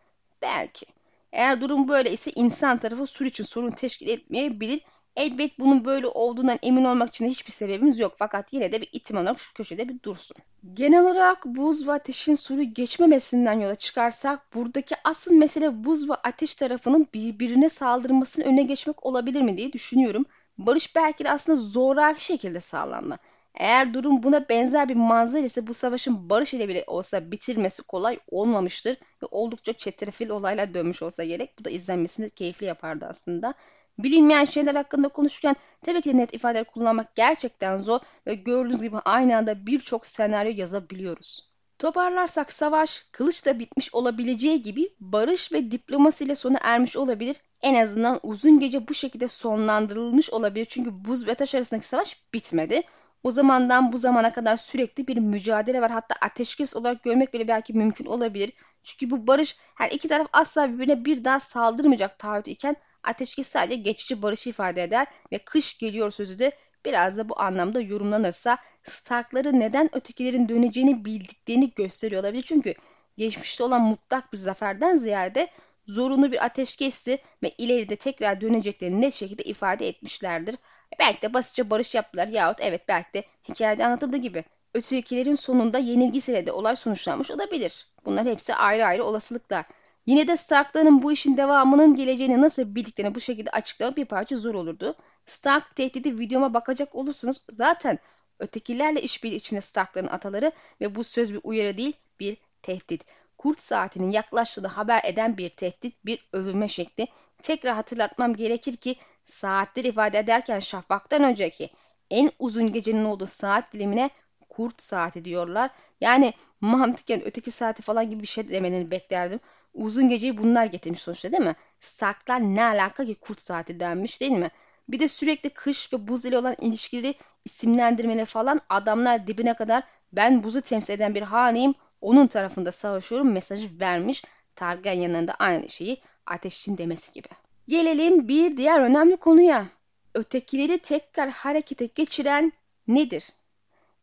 A: Belki. Eğer durum böyle ise insan tarafı Sur için sorun teşkil etmeyebilir. Elbet bunun böyle olduğundan emin olmak için hiçbir sebebimiz yok. Fakat yine de bir ihtimal olarak şu köşede bir dursun. Genel olarak buz ve ateşin suru geçmemesinden yola çıkarsak buradaki asıl mesele buz ve ateş tarafının birbirine saldırmasını öne geçmek olabilir mi diye düşünüyorum. Barış belki de aslında zoraki şekilde sağlandı. Eğer durum buna benzer bir manzara ise bu savaşın barış ile bile olsa bitirmesi kolay olmamıştır ve oldukça çetrefil olaylar dönmüş olsa gerek. Bu da izlenmesini keyifli yapardı aslında. Bilinmeyen şeyler hakkında konuşurken tabii ki net ifadeler kullanmak gerçekten zor ve gördüğünüz gibi aynı anda birçok senaryo yazabiliyoruz. Toparlarsak savaş kılıçla bitmiş olabileceği gibi barış ve diplomasi ile sona ermiş olabilir. En azından uzun gece bu şekilde sonlandırılmış olabilir. Çünkü buz ve taş arasındaki savaş bitmedi. O zamandan bu zamana kadar sürekli bir mücadele var. Hatta ateşkes olarak görmek bile belki mümkün olabilir. Çünkü bu barış her iki taraf asla birbirine bir daha saldırmayacak taahhüt iken ateşkes sadece geçici barışı ifade eder ve kış geliyor sözü de biraz da bu anlamda yorumlanırsa Stark'ları neden ötekilerin döneceğini bildiklerini gösteriyor olabilir. Çünkü geçmişte olan mutlak bir zaferden ziyade zorunlu bir ateşkesti ve ileride tekrar döneceklerini net şekilde ifade etmişlerdir. Belki de basitçe barış yaptılar yahut evet belki de hikayede anlatıldığı gibi ötekilerin sonunda yenilgisiyle de olay sonuçlanmış olabilir. Bunlar hepsi ayrı ayrı olasılıklar. Yine de Stark'ların bu işin devamının geleceğini nasıl bildiklerini bu şekilde açıklamak bir parça zor olurdu. Stark tehdidi videoma bakacak olursanız zaten ötekilerle işbirliği içinde Stark'ların ataları ve bu söz bir uyarı değil bir tehdit. Kurt saatinin yaklaştığını haber eden bir tehdit, bir övünme şekli. Tekrar hatırlatmam gerekir ki saatler ifade ederken şafaktan önceki en uzun gecenin olduğu saat dilimine kurt saati diyorlar. Yani mantıken öteki saati falan gibi bir şey demelerini beklerdim. Uzun geceyi bunlar getirmiş sonuçta değil mi? Starklar ne alaka ki kurt saati denmiş değil mi? Bir de sürekli kış ve buz ile olan ilişkileri isimlendirmeli falan adamlar dibine kadar ben buzu temsil eden bir haneyim onun tarafında savaşıyorum mesajı vermiş. Targaryen yanında aynı şeyi ateş için demesi gibi. Gelelim bir diğer önemli konuya. Ötekileri tekrar harekete geçiren nedir?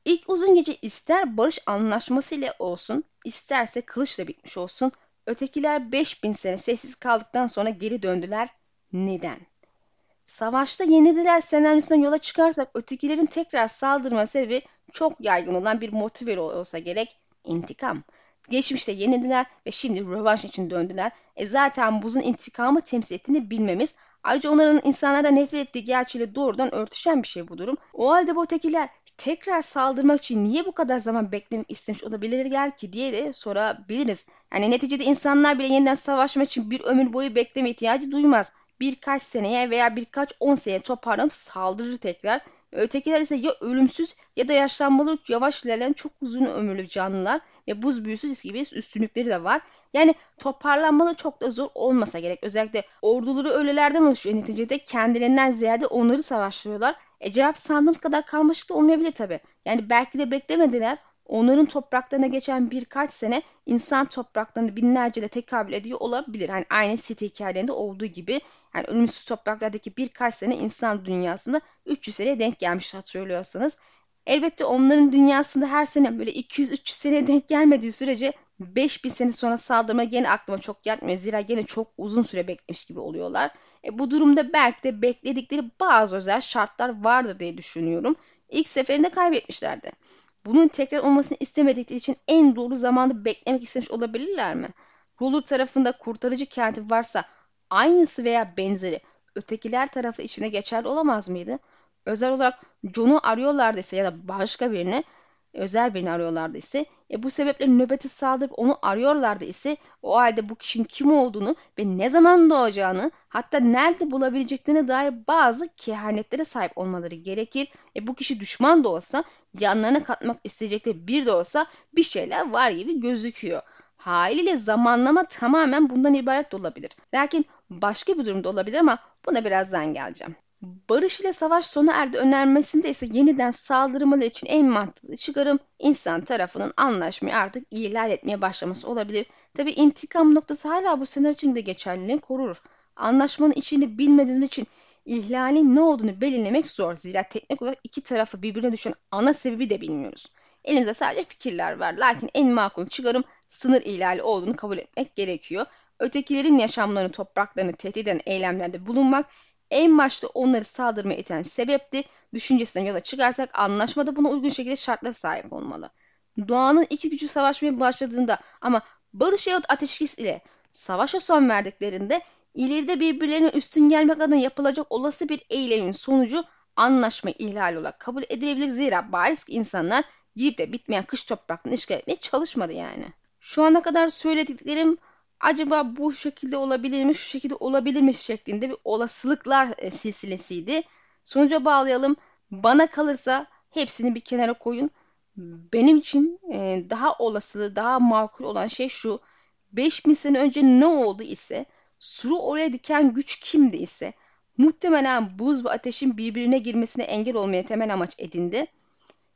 A: İlk uzun gece ister barış anlaşması ile olsun, isterse kılıçla bitmiş olsun, ötekiler 5000 sene sessiz kaldıktan sonra geri döndüler. Neden? Savaşta yenildiler senaryosundan yola çıkarsak ötekilerin tekrar saldırma sebebi çok yaygın olan bir motive olsa gerek intikam. Geçmişte yenildiler ve şimdi rövanş için döndüler. E zaten buzun intikamı temsil ettiğini bilmemiz Ayrıca onların insanlardan nefret ettiği gerçeğiyle doğrudan örtüşen bir şey bu durum. O halde bu ötekiler tekrar saldırmak için niye bu kadar zaman beklemek istemiş olabilirler ki diye de sorabiliriz. Yani neticede insanlar bile yeniden savaşmak için bir ömür boyu bekleme ihtiyacı duymaz. Birkaç seneye veya birkaç on seneye toparlanıp saldırır tekrar. Ötekiler ise ya ölümsüz ya da yaşlanmalı yavaş ilerleyen çok uzun ömürlü canlılar ve buz büyüsü gibi üstünlükleri de var. Yani toparlanmalı çok da zor olmasa gerek. Özellikle orduları ölelerden oluşuyor. Neticede kendilerinden ziyade onları savaştırıyorlar. E cevap sandığımız kadar karmaşık da olmayabilir tabi. Yani belki de beklemediler. Onların topraklarına geçen birkaç sene insan topraklarını binlerce de tekabül ediyor olabilir. Hani aynı City hikayelerinde olduğu gibi yani ölümsüz topraklardaki birkaç sene insan dünyasında 300 seneye denk gelmiş hatırlıyorsanız. Elbette onların dünyasında her sene böyle 200-300 seneye denk gelmediği sürece 5000 sene sonra saldırma gene aklıma çok yatmıyor. Zira gene çok uzun süre beklemiş gibi oluyorlar. E, bu durumda belki de bekledikleri bazı özel şartlar vardır diye düşünüyorum. İlk seferinde kaybetmişlerdi. Bunun tekrar olmasını istemedikleri için en doğru zamanda beklemek istemiş olabilirler mi? Ruler tarafında kurtarıcı kenti varsa aynısı veya benzeri ötekiler tarafı içine geçerli olamaz mıydı? Özel olarak John'u arıyorlardı ise ya da başka birini özel birini arıyorlardı ise e, bu sebeple nöbeti saldırıp onu arıyorlardı ise o halde bu kişinin kim olduğunu ve ne zaman doğacağını hatta nerede bulabileceklerine dair bazı kehanetlere sahip olmaları gerekir. E, bu kişi düşman da olsa yanlarına katmak isteyecekleri bir de olsa bir şeyler var gibi gözüküyor. Haliyle zamanlama tamamen bundan ibaret de olabilir. Lakin başka bir durumda olabilir ama buna birazdan geleceğim. Barış ile savaş sona erdi önermesinde ise yeniden saldırmaları için en mantıklı çıkarım insan tarafının anlaşmayı artık ihlal etmeye başlaması olabilir. Tabi intikam noktası hala bu senaryo için de geçerliliğini korur. Anlaşmanın içini bilmediğimiz için ihlalin ne olduğunu belirlemek zor. Zira teknik olarak iki tarafı birbirine düşen ana sebebi de bilmiyoruz. Elimizde sadece fikirler var. Lakin en makul çıkarım sınır ihlali olduğunu kabul etmek gerekiyor. Ötekilerin yaşamlarını, topraklarını tehdit eden eylemlerde bulunmak en başta onları saldırmaya iten sebepti. Düşüncesinden yola çıkarsak anlaşmada buna uygun şekilde şartlara sahip olmalı. Doğanın iki gücü savaşmaya başladığında ama barış yahut ateşkes ile savaşa son verdiklerinde ileride birbirlerine üstün gelmek adına yapılacak olası bir eylemin sonucu anlaşma ihlali olarak kabul edilebilir. Zira bariz insanlar gidip de bitmeyen kış topraklarını işgal etmeye çalışmadı yani. Şu ana kadar söylediklerim acaba bu şekilde olabilir mi, şu şekilde olabilir mi şeklinde bir olasılıklar e, silsilesiydi. Sonuca bağlayalım. Bana kalırsa hepsini bir kenara koyun. Benim için e, daha olası, daha makul olan şey şu. 5000 sene önce ne oldu ise, suru oraya diken güç kimdi ise, muhtemelen buz ve ateşin birbirine girmesine engel olmaya temel amaç edindi.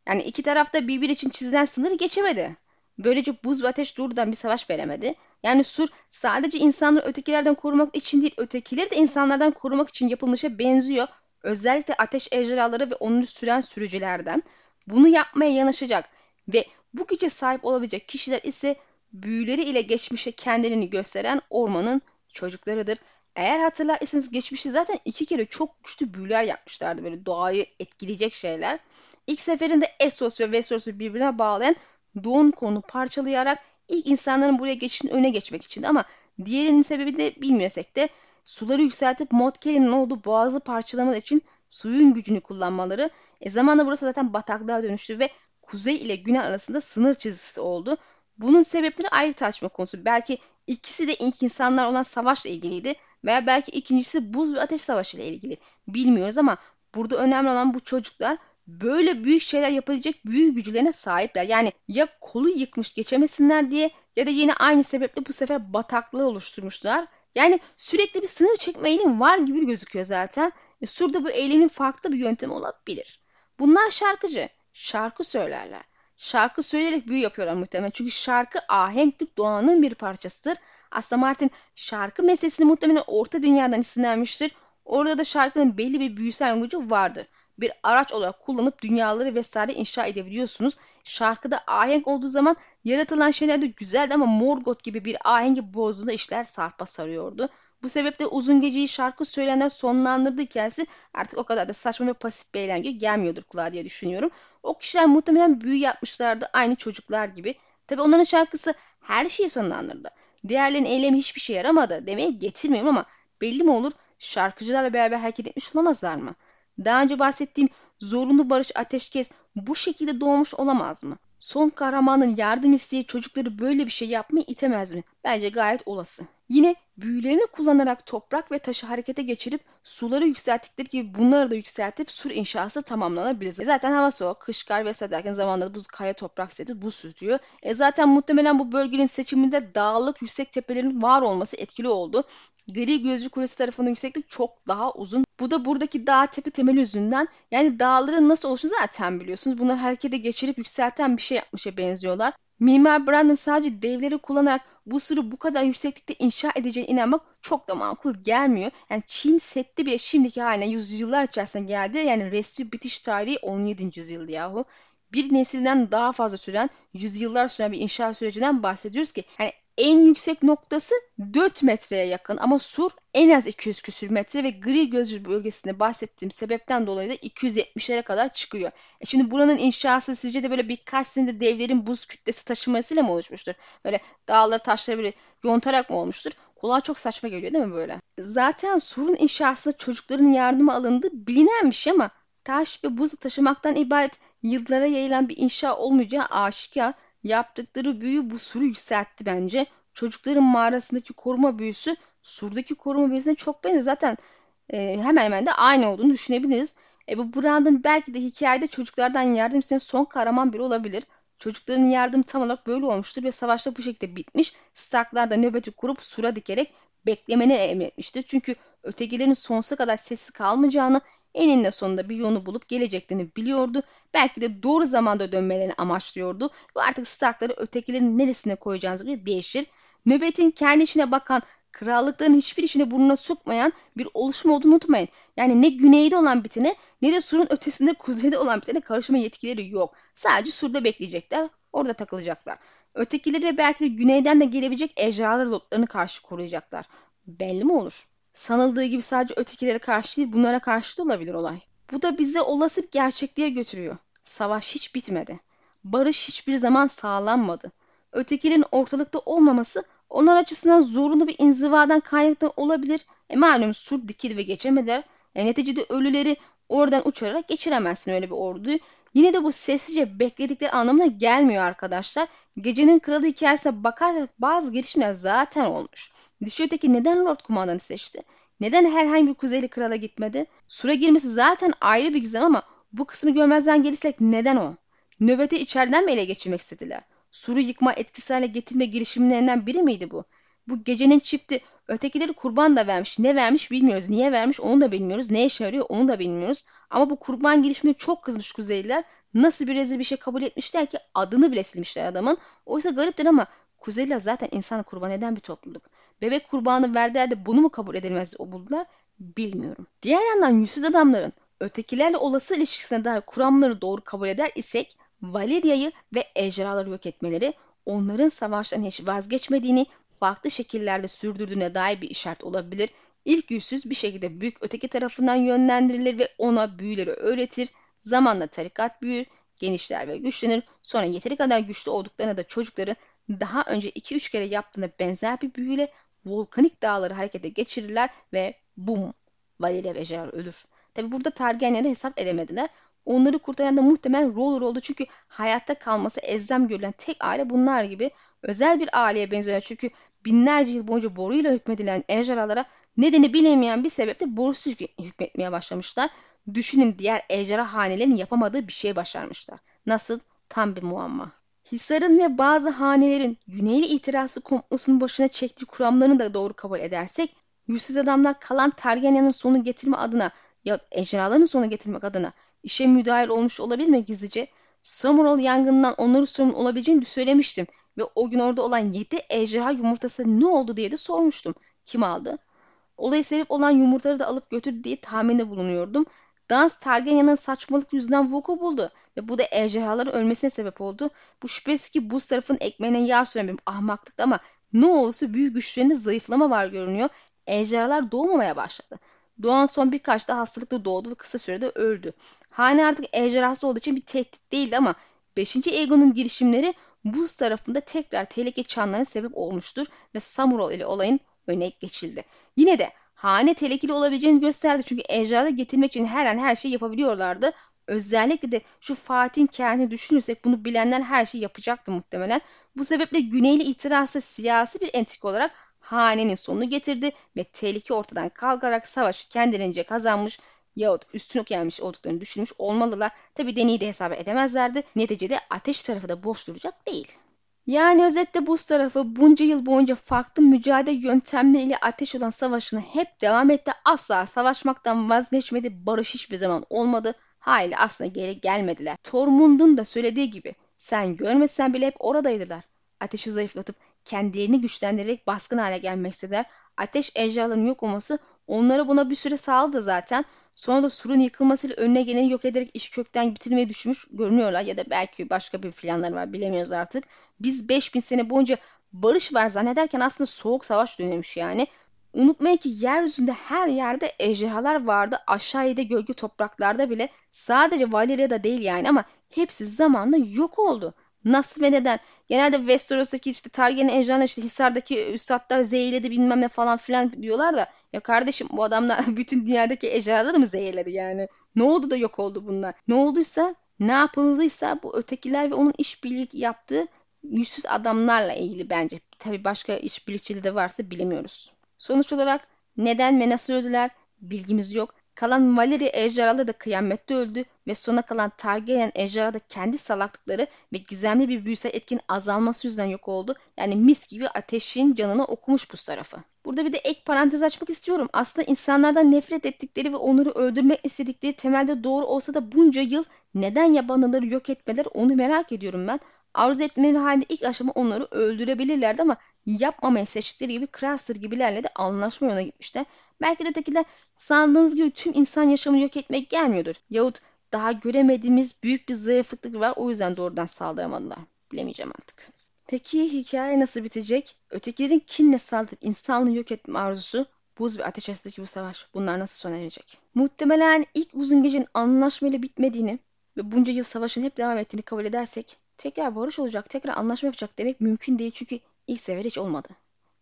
A: Yani iki tarafta birbiri için çizilen sınırı geçemedi. Böylece buz ve ateş doğrudan bir savaş veremedi. Yani sur sadece insanları ötekilerden korumak için değil, ötekileri de insanlardan korumak için yapılmışa benziyor. Özellikle ateş ejderhaları ve onu süren sürücülerden. Bunu yapmaya yanaşacak ve bu güce sahip olabilecek kişiler ise büyüleri ile geçmişte kendilerini gösteren ormanın çocuklarıdır. Eğer hatırlar iseniz geçmişte zaten iki kere çok güçlü büyüler yapmışlardı böyle doğayı etkileyecek şeyler. İlk seferinde Essos ve Vessos'u birbirine bağlayan doğum konu parçalayarak ilk insanların buraya geçişin öne geçmek için ama diğerinin sebebi de bilmiyorsak de suları yükseltip Motkel'in olduğu boğazı parçalamak için suyun gücünü kullanmaları e zamanla burası zaten bataklığa dönüştü ve kuzey ile güney arasında sınır çizgisi oldu. Bunun sebepleri ayrı tartışma konusu. Belki ikisi de ilk insanlar olan savaşla ilgiliydi veya belki ikincisi buz ve ateş savaşı ile ilgili. Bilmiyoruz ama burada önemli olan bu çocuklar böyle büyük şeyler yapabilecek büyük güçlerine sahipler. Yani ya kolu yıkmış geçemesinler diye ya da yine aynı sebeple bu sefer bataklığı oluşturmuşlar. Yani sürekli bir sınır çekme eğilimi var gibi gözüküyor zaten. E, Sur'da bu eylemin farklı bir yöntemi olabilir. Bunlar şarkıcı. Şarkı söylerler. Şarkı söyleyerek büyü yapıyorlar muhtemelen. Çünkü şarkı ahenklik doğanın bir parçasıdır. Aslında Martin şarkı meselesini muhtemelen orta dünyadan isimlenmiştir. Orada da şarkının belli bir büyüsel gücü vardır bir araç olarak kullanıp dünyaları vesaire inşa edebiliyorsunuz. Şarkıda ahenk olduğu zaman yaratılan şeyler de güzeldi ama Morgoth gibi bir ahengi bozduğunda işler sarpa sarıyordu. Bu sebeple uzun geceyi şarkı söyleyenler sonlandırdı hikayesi artık o kadar da saçma ve pasif bir eğlence gelmiyordur kulağa diye düşünüyorum. O kişiler muhtemelen büyü yapmışlardı aynı çocuklar gibi. Tabi onların şarkısı her şeyi sonlandırdı. Diğerlerinin eylemi hiçbir şey yaramadı demeye getirmiyorum ama belli mi olur şarkıcılarla beraber hareket etmiş olamazlar mı? Daha önce bahsettiğim zorunlu barış ateşkes bu şekilde doğmuş olamaz mı? Son kahramanın yardım isteği çocukları böyle bir şey yapmaya itemez mi? Bence gayet olası. Yine büyülerini kullanarak toprak ve taşı harekete geçirip suları yükselttikleri gibi bunları da yükseltip sur inşası tamamlanabilir. E zaten hava soğuk, kış kar vesaire derken zamanında buz kaya toprak seti buz tutuyor. E zaten muhtemelen bu bölgenin seçiminde dağlık yüksek tepelerin var olması etkili oldu. Gri Gözcü Kulesi tarafının yükseklik çok daha uzun. Bu da buradaki dağ tepe temeli yüzünden yani dağların nasıl oluşunu zaten biliyorsunuz. Bunları harekete geçirip yükselten bir şey yapmışa benziyorlar. Mimar Brandon sadece devleri kullanarak bu sürü bu kadar yükseklikte inşa edeceğine inanmak çok da makul gelmiyor. Yani Çin Seddi bile şimdiki haline yüzyıllar içerisinde geldi. Yani resmi bitiş tarihi 17. yüzyıldı yahu. Bir nesilden daha fazla süren, yüzyıllar süren bir inşa sürecinden bahsediyoruz ki yani en yüksek noktası 4 metreye yakın ama sur en az 200 küsür metre ve gri gözcü bölgesinde bahsettiğim sebepten dolayı da 270'lere kadar çıkıyor. E şimdi buranın inşası sizce de böyle birkaç senede devlerin buz kütlesi taşımasıyla mı oluşmuştur? Böyle dağları taşları böyle yontarak mı olmuştur? Kulağa çok saçma geliyor değil mi böyle? Zaten surun inşasında çocukların yardımı alındı bilinen bir şey ama taş ve buz taşımaktan ibaret yıllara yayılan bir inşa olmayacağı aşikar. Yaptıkları büyü bu suru yükseltti bence. Çocukların mağarasındaki koruma büyüsü surdaki koruma büyüsüne çok benziyor. Zaten e, hemen hemen de aynı olduğunu düşünebiliriz. E, bu Brandon belki de hikayede çocuklardan yardım isteyen son kahraman biri olabilir. Çocukların yardım tam olarak böyle olmuştur ve savaşta bu şekilde bitmiş. Starklar da nöbeti kurup sura dikerek beklemeni emretmiştir. Çünkü ötekilerin sonsuza kadar sessiz kalmayacağını, eninde sonunda bir yolunu bulup geleceklerini biliyordu. Belki de doğru zamanda dönmelerini amaçlıyordu ve artık Starkları ötekilerin neresine koyacağınız göre değişir. Nöbetin kendi işine bakan, krallıkların hiçbir işine burnuna sokmayan bir oluşum olduğunu unutmayın. Yani ne güneyde olan bitene ne de surun ötesinde kuzeyde olan bitene karışma yetkileri yok. Sadece surda bekleyecekler, orada takılacaklar. Ötekileri ve belki de güneyden de gelebilecek ejderhalar lotlarını karşı koruyacaklar. Belli mi olur? Sanıldığı gibi sadece ötekilere karşı değil bunlara karşı da olabilir olay. Bu da bize olası bir gerçekliğe götürüyor. Savaş hiç bitmedi. Barış hiçbir zaman sağlanmadı. Ötekilerin ortalıkta olmaması onlar açısından zorunlu bir inzivadan kaynaklı olabilir. E malum sur dikil ve geçemediler. E neticede ölüleri oradan uçarak geçiremezsin öyle bir orduyu. Yine de bu sessizce bekledikleri anlamına gelmiyor arkadaşlar. Gecenin kralı hikayesine bakarsak bazı gelişmeler zaten olmuş. Dişi öteki neden Lord Kumandan'ı seçti? Neden herhangi bir kuzeyli krala gitmedi? Sura girmesi zaten ayrı bir gizem ama bu kısmı görmezden gelirsek neden o? Nöbeti içeriden mi ele geçirmek istediler? Suru yıkma etkisi hale getirme girişimlerinden biri miydi bu? Bu gecenin çifti ötekileri kurban da vermiş. Ne vermiş bilmiyoruz. Niye vermiş onu da bilmiyoruz. Ne işe yarıyor onu da bilmiyoruz. Ama bu kurban girişimine çok kızmış Kuzeyliler. Nasıl bir rezil bir şey kabul etmişler ki adını bile silmişler adamın. Oysa gariptir ama Kuzeyliler zaten insan kurban eden bir topluluk. Bebek kurbanı verdiler de bunu mu kabul edilmez o buldular bilmiyorum. Diğer yandan yüzsüz adamların ötekilerle olası ilişkisine dair kuramları doğru kabul eder isek Valeria'yı ve ejderhaları yok etmeleri onların savaştan hiç vazgeçmediğini farklı şekillerde sürdürdüğüne dair bir işaret olabilir. İlk yüzsüz bir şekilde büyük öteki tarafından yönlendirilir ve ona büyüleri öğretir. Zamanla tarikat büyür, genişler ve güçlenir. Sonra yeteri kadar güçlü olduklarına da çocukları daha önce 2-3 kere yaptığına benzer bir büyüyle volkanik dağları harekete geçirirler ve bum Valeria ve Gerard ölür. Tabi burada Targaryen'leri hesap edemediler. Onları kurtaran da muhtemelen Roller oldu çünkü hayatta kalması ezzem görülen tek aile bunlar gibi özel bir aileye benziyor. Çünkü binlerce yıl boyunca boruyla hükmedilen ejderhalara nedeni bilinmeyen bir sebeple borusuz hükmetmeye başlamışlar. Düşünün diğer ejderha hanelerin yapamadığı bir şey başarmışlar. Nasıl? Tam bir muamma. Hisar'ın ve bazı hanelerin Güneyli itirazı komplosunun başına çektiği kuramlarını da doğru kabul edersek, yüzsüz adamlar kalan Targaryen'in sonu getirme adına ya ejderhaların sonu getirmek adına işe müdahil olmuş olabilir mi gizlice? Samurol yangından onları sorumlu olabileceğini söylemiştim ve o gün orada olan 7 ejderha yumurtası ne oldu diye de sormuştum. Kim aldı? Olayı sebep olan yumurtaları da alıp götürdü diye tahminde bulunuyordum. Dans Targaryen'in saçmalık yüzünden vuku buldu ve bu da ejderhaların ölmesine sebep oldu. Bu şüphesiz ki bu tarafın ekmeğine yağ bir ahmaklıktı ama ne olursa büyük güçlerinde zayıflama var görünüyor. Ejderhalar doğmamaya başladı. Doğan son birkaç da hastalıkla doğdu ve kısa sürede öldü. Hane artık ejderhası olduğu için bir tehdit değildi ama 5. Aegon'un girişimleri buz tarafında tekrar tehlike çanlarına sebep olmuştur ve Samurol ile olayın öne geçildi. Yine de hane tehlikeli olabileceğini gösterdi çünkü ejderha getirmek için her an her şeyi yapabiliyorlardı. Özellikle de şu Fatih'in kendini düşünürsek bunu bilenler her şeyi yapacaktı muhtemelen. Bu sebeple Güneyli itirazı siyasi bir entrika olarak hanenin sonunu getirdi ve tehlike ortadan kalkarak savaşı kendilerince kazanmış yahut üstüne gelmiş olduklarını düşünmüş olmalılar. Tabi deneyi de hesap edemezlerdi. Neticede ateş tarafı da boş duracak değil. Yani özetle buz tarafı bunca yıl boyunca farklı mücadele yöntemleriyle ateş olan savaşını hep devam etti. Asla savaşmaktan vazgeçmedi. Barış hiçbir zaman olmadı. Hayli aslında geri gelmediler. Tormund'un da söylediği gibi sen görmesen bile hep oradaydılar. Ateşi zayıflatıp kendilerini güçlendirerek baskın hale gelmek istediler. Ateş ejderhaların yok olması onlara buna bir süre sağladı zaten. Sonra da surun yıkılmasıyla önüne geleni yok ederek iş kökten bitirmeyi düşünmüş görünüyorlar ya da belki başka bir planları var bilemiyoruz artık. Biz 5000 sene boyunca barış var zannederken aslında soğuk savaş dönüyormuş yani. Unutmayın ki yeryüzünde her yerde ejderhalar vardı. Aşağıda gölge topraklarda bile sadece Valeria'da değil yani ama hepsi zamanla yok oldu. Nasıl ve neden? Genelde Westeros'taki işte Targaryen ejderhaları işte Hisar'daki üstadlar zehirledi bilmem ne falan filan diyorlar da ya kardeşim bu adamlar *laughs* bütün dünyadaki ejderhaları mı zehirledi yani? Ne oldu da yok oldu bunlar? Ne olduysa ne yapıldıysa bu ötekiler ve onun işbirliği yaptığı yüzsüz adamlarla ilgili bence. Tabi başka işbirlikçiliği de varsa bilemiyoruz. Sonuç olarak neden ve nasıl öldüler bilgimiz yok. Kalan Valeri ejderhaları da kıyamette öldü ve sona kalan Targaryen ejderha da kendi salaklıkları ve gizemli bir büyüsel etkin azalması yüzünden yok oldu. Yani mis gibi ateşin canını okumuş bu tarafı. Burada bir de ek parantez açmak istiyorum. Aslında insanlardan nefret ettikleri ve onları öldürmek istedikleri temelde doğru olsa da bunca yıl neden yabanlıları yok etmeler onu merak ediyorum ben. Arzu etmeleri halinde ilk aşama onları öldürebilirlerdi ama yapmamayı seçtikleri gibi Craster gibilerle de anlaşma yoluna gitmişler. Belki de ötekiler sandığınız gibi tüm insan yaşamını yok etmek gelmiyordur. Yahut daha göremediğimiz büyük bir zayıflıklık var o yüzden doğrudan saldıramadılar. Bilemeyeceğim artık. Peki hikaye nasıl bitecek? Ötekilerin kinle saldırıp insanlığı yok etme arzusu, buz ve ateş arasındaki bu savaş bunlar nasıl sona erecek? Muhtemelen ilk uzun gecenin anlaşmayla bitmediğini ve bunca yıl savaşın hep devam ettiğini kabul edersek tekrar barış olacak, tekrar anlaşma yapacak demek mümkün değil çünkü ilk sefer hiç olmadı.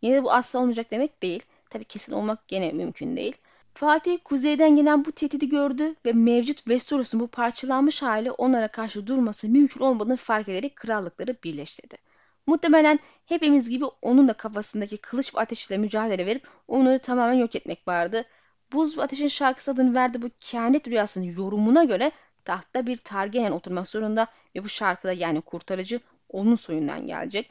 A: Yine de bu asla olmayacak demek değil. Tabii kesin olmak gene mümkün değil. Fatih kuzeyden gelen bu tehdidi gördü ve mevcut Westeros'un bu parçalanmış hali onlara karşı durması mümkün olmadığını fark ederek krallıkları birleştirdi. Muhtemelen hepimiz gibi onun da kafasındaki kılıç ve ateşle mücadele verip onları tamamen yok etmek vardı. Buz ve Ateş'in şarkısı adını verdiği bu kehanet rüyasının yorumuna göre tahtta bir Targaryen oturmak zorunda ve bu şarkıda yani kurtarıcı onun soyundan gelecek.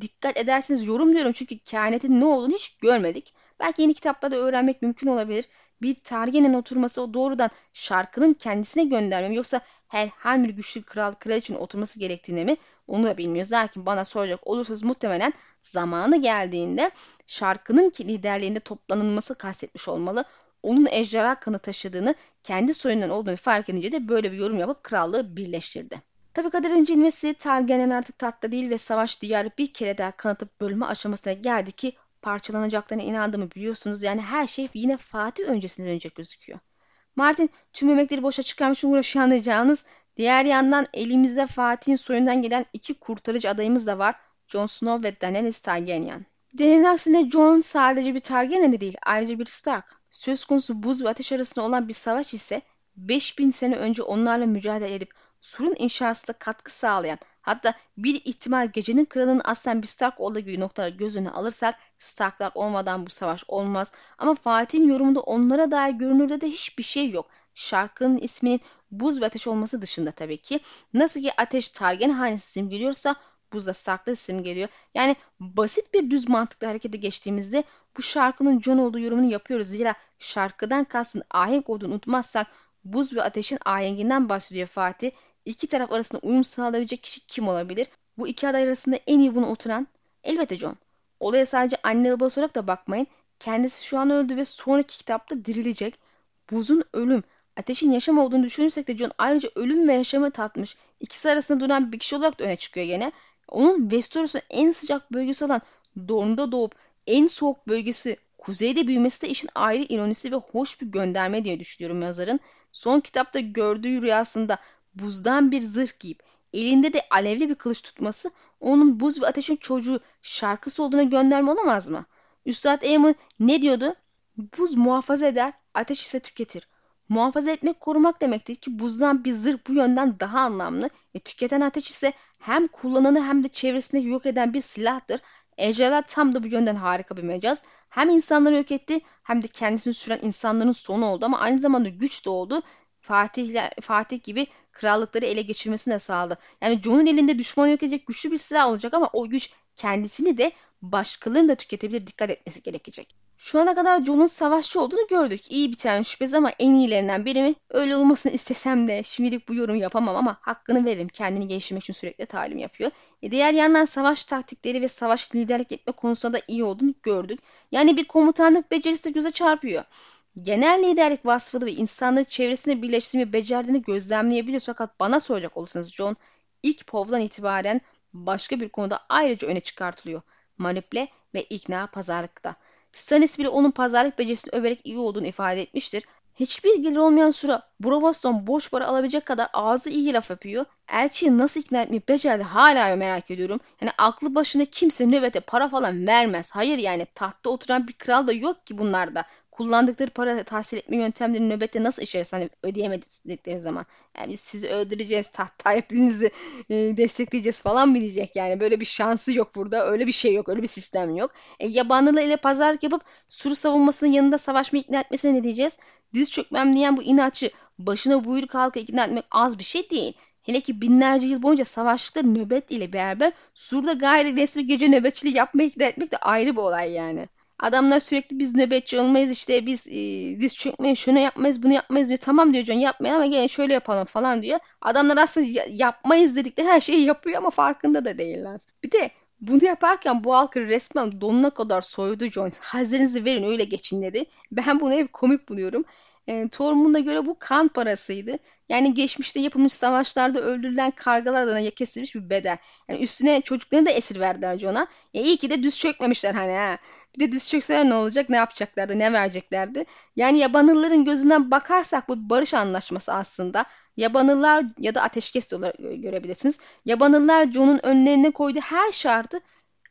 A: Dikkat ederseniz yorum diyorum çünkü kehanetin ne olduğunu hiç görmedik. Belki yeni kitaplarda öğrenmek mümkün olabilir. Bir Targaryen'in oturması o doğrudan şarkının kendisine gönderme mi yoksa herhangi bir güçlü kral kraliçenin oturması gerektiğini mi onu da bilmiyoruz. Lakin bana soracak olursanız muhtemelen zamanı geldiğinde şarkının liderliğinde toplanılması kastetmiş olmalı onun ejderha kanı taşıdığını, kendi soyundan olduğunu fark edince de böyle bir yorum yapıp krallığı birleştirdi. Tabi kaderin cilvesi Targaryen artık tatlı değil ve savaş diyarı bir kere daha kanatıp bölme aşamasına geldi ki parçalanacaklarına inandığımı biliyorsunuz. Yani her şey yine Fatih öncesinde dönecek gözüküyor. Martin tüm emekleri boşa çıkarmış uğraşıyor anlayacağınız. Diğer yandan elimizde Fatih'in soyundan gelen iki kurtarıcı adayımız da var. Jon Snow ve Daenerys Targaryen. Denenin aksine Jon sadece bir Targaryen de değil ayrıca bir Stark. Söz konusu buz ve ateş arasında olan bir savaş ise 5000 sene önce onlarla mücadele edip surun inşasında katkı sağlayan hatta bir ihtimal gecenin kralının aslen bir Stark olduğu gibi noktaları göz önüne alırsak Starklar olmadan bu savaş olmaz. Ama Fatih'in yorumunda onlara dair görünürde de hiçbir şey yok. Şarkının isminin buz ve ateş olması dışında tabii ki. Nasıl ki ateş Targen hanesi simgeliyorsa buzda Stark'ta simgeliyor. Yani basit bir düz mantıklı harekete geçtiğimizde bu şarkının John olduğu yorumunu yapıyoruz. Zira şarkıdan kastın ahenk olduğunu unutmazsak buz ve ateşin ahenginden bahsediyor Fatih. İki taraf arasında uyum sağlayabilecek kişi kim olabilir? Bu iki aday arasında en iyi bunu oturan elbette John. Olaya sadece anne baba olarak da bakmayın. Kendisi şu an öldü ve sonraki kitapta dirilecek. Buzun ölüm, ateşin yaşam olduğunu düşünürsek de John ayrıca ölüm ve yaşamı tatmış. İkisi arasında duran bir kişi olarak da öne çıkıyor gene. Onun Westeros'un en sıcak bölgesi olan Dorne'da doğup en soğuk bölgesi kuzeyde büyümesi de işin ayrı ironisi ve hoş bir gönderme diye düşünüyorum yazarın. Son kitapta gördüğü rüyasında buzdan bir zırh giyip elinde de alevli bir kılıç tutması onun buz ve ateşin çocuğu şarkısı olduğuna gönderme olamaz mı? Üstad Eamon ne diyordu? Buz muhafaza eder, ateş ise tüketir. Muhafaza etmek korumak demektir ki buzdan bir zırh bu yönden daha anlamlı ve tüketen ateş ise hem kullananı hem de çevresinde yok eden bir silahtır. Ejderha tam da bu yönden harika bir mecaz. Hem insanları yok etti hem de kendisini süren insanların sonu oldu ama aynı zamanda güç de oldu. Fatih, Fatih gibi krallıkları ele geçirmesine sağladı. Yani Jon'un elinde düşmanı yok edecek güçlü bir silah olacak ama o güç kendisini de başkalarını da tüketebilir dikkat etmesi gerekecek. Şu ana kadar Jon'un savaşçı olduğunu gördük. İyi bir tane şüphesiz ama en iyilerinden biri mi? Öyle olmasını *laughs* istesem de şimdilik bu yorum yapamam ama hakkını veririm. Kendini geliştirmek için sürekli talim yapıyor. E diğer yandan savaş taktikleri ve savaş liderlik etme konusunda da iyi olduğunu gördük. Yani bir komutanlık becerisi de göze çarpıyor. Genel liderlik vasfını ve insanları çevresinde birleştirmeyi becerdiğini gözlemleyebiliriz. Fakat bana soracak olursanız John ilk povdan itibaren başka bir konuda ayrıca öne çıkartılıyor. Manipüle ve ikna pazarlıkta. Stanis bile onun pazarlık becerisini överek iyi olduğunu ifade etmiştir. Hiçbir gelir olmayan Sura Bravos'tan borç para alabilecek kadar ağzı iyi laf yapıyor. Elçiyi nasıl ikna etmeyi becerdi hala merak ediyorum. Yani aklı başında kimse nöbete para falan vermez. Hayır yani tahtta oturan bir kral da yok ki bunlarda kullandıkları para tahsil etme yöntemleri nöbette nasıl işler hani ödeyemedikleri zaman. Yani biz sizi öldüreceğiz, taht sahipliğinizi e, destekleyeceğiz falan mı diyecek yani. Böyle bir şansı yok burada. Öyle bir şey yok. Öyle bir sistem yok. E, yabanlılı ile pazarlık yapıp suru savunmasının yanında savaşmayı ikna etmesine ne diyeceğiz? Diz çökmem diyen bu inatçı başına buyruk halka ikna etmek az bir şey değil. Hele ki binlerce yıl boyunca savaştıkları nöbet ile beraber Sur'da gayri resmi gece nöbetçiliği yapmaya ikna etmek de ayrı bir olay yani. Adamlar sürekli biz nöbetçi olmayız işte biz e, diz çökmeyiz şunu yapmayız bunu yapmayız diyor. Tamam diyor Can yapmayın ama gelin şöyle yapalım falan diyor. Adamlar aslında yapmayız dedikleri her şeyi yapıyor ama farkında da değiller. Bir de bunu yaparken bu halkı resmen donuna kadar soydu John. Hazırınızı verin öyle geçin dedi. Ben bunu hep komik buluyorum. E, Tormund'a göre bu kan parasıydı. Yani geçmişte yapılmış savaşlarda öldürülen kargalardan kesilmiş bir bedel. Yani üstüne çocuklarını da esir verdiler John'a. Ya iyi ki de düz çökmemişler hani ha. Bir de diz çökseler ne olacak, ne yapacaklardı, ne vereceklerdi. Yani yabanılların gözünden bakarsak bu barış anlaşması aslında. Yabanıllar ya da ateşkes olarak görebilirsiniz. Yabanıllar John'un önlerine koyduğu her şartı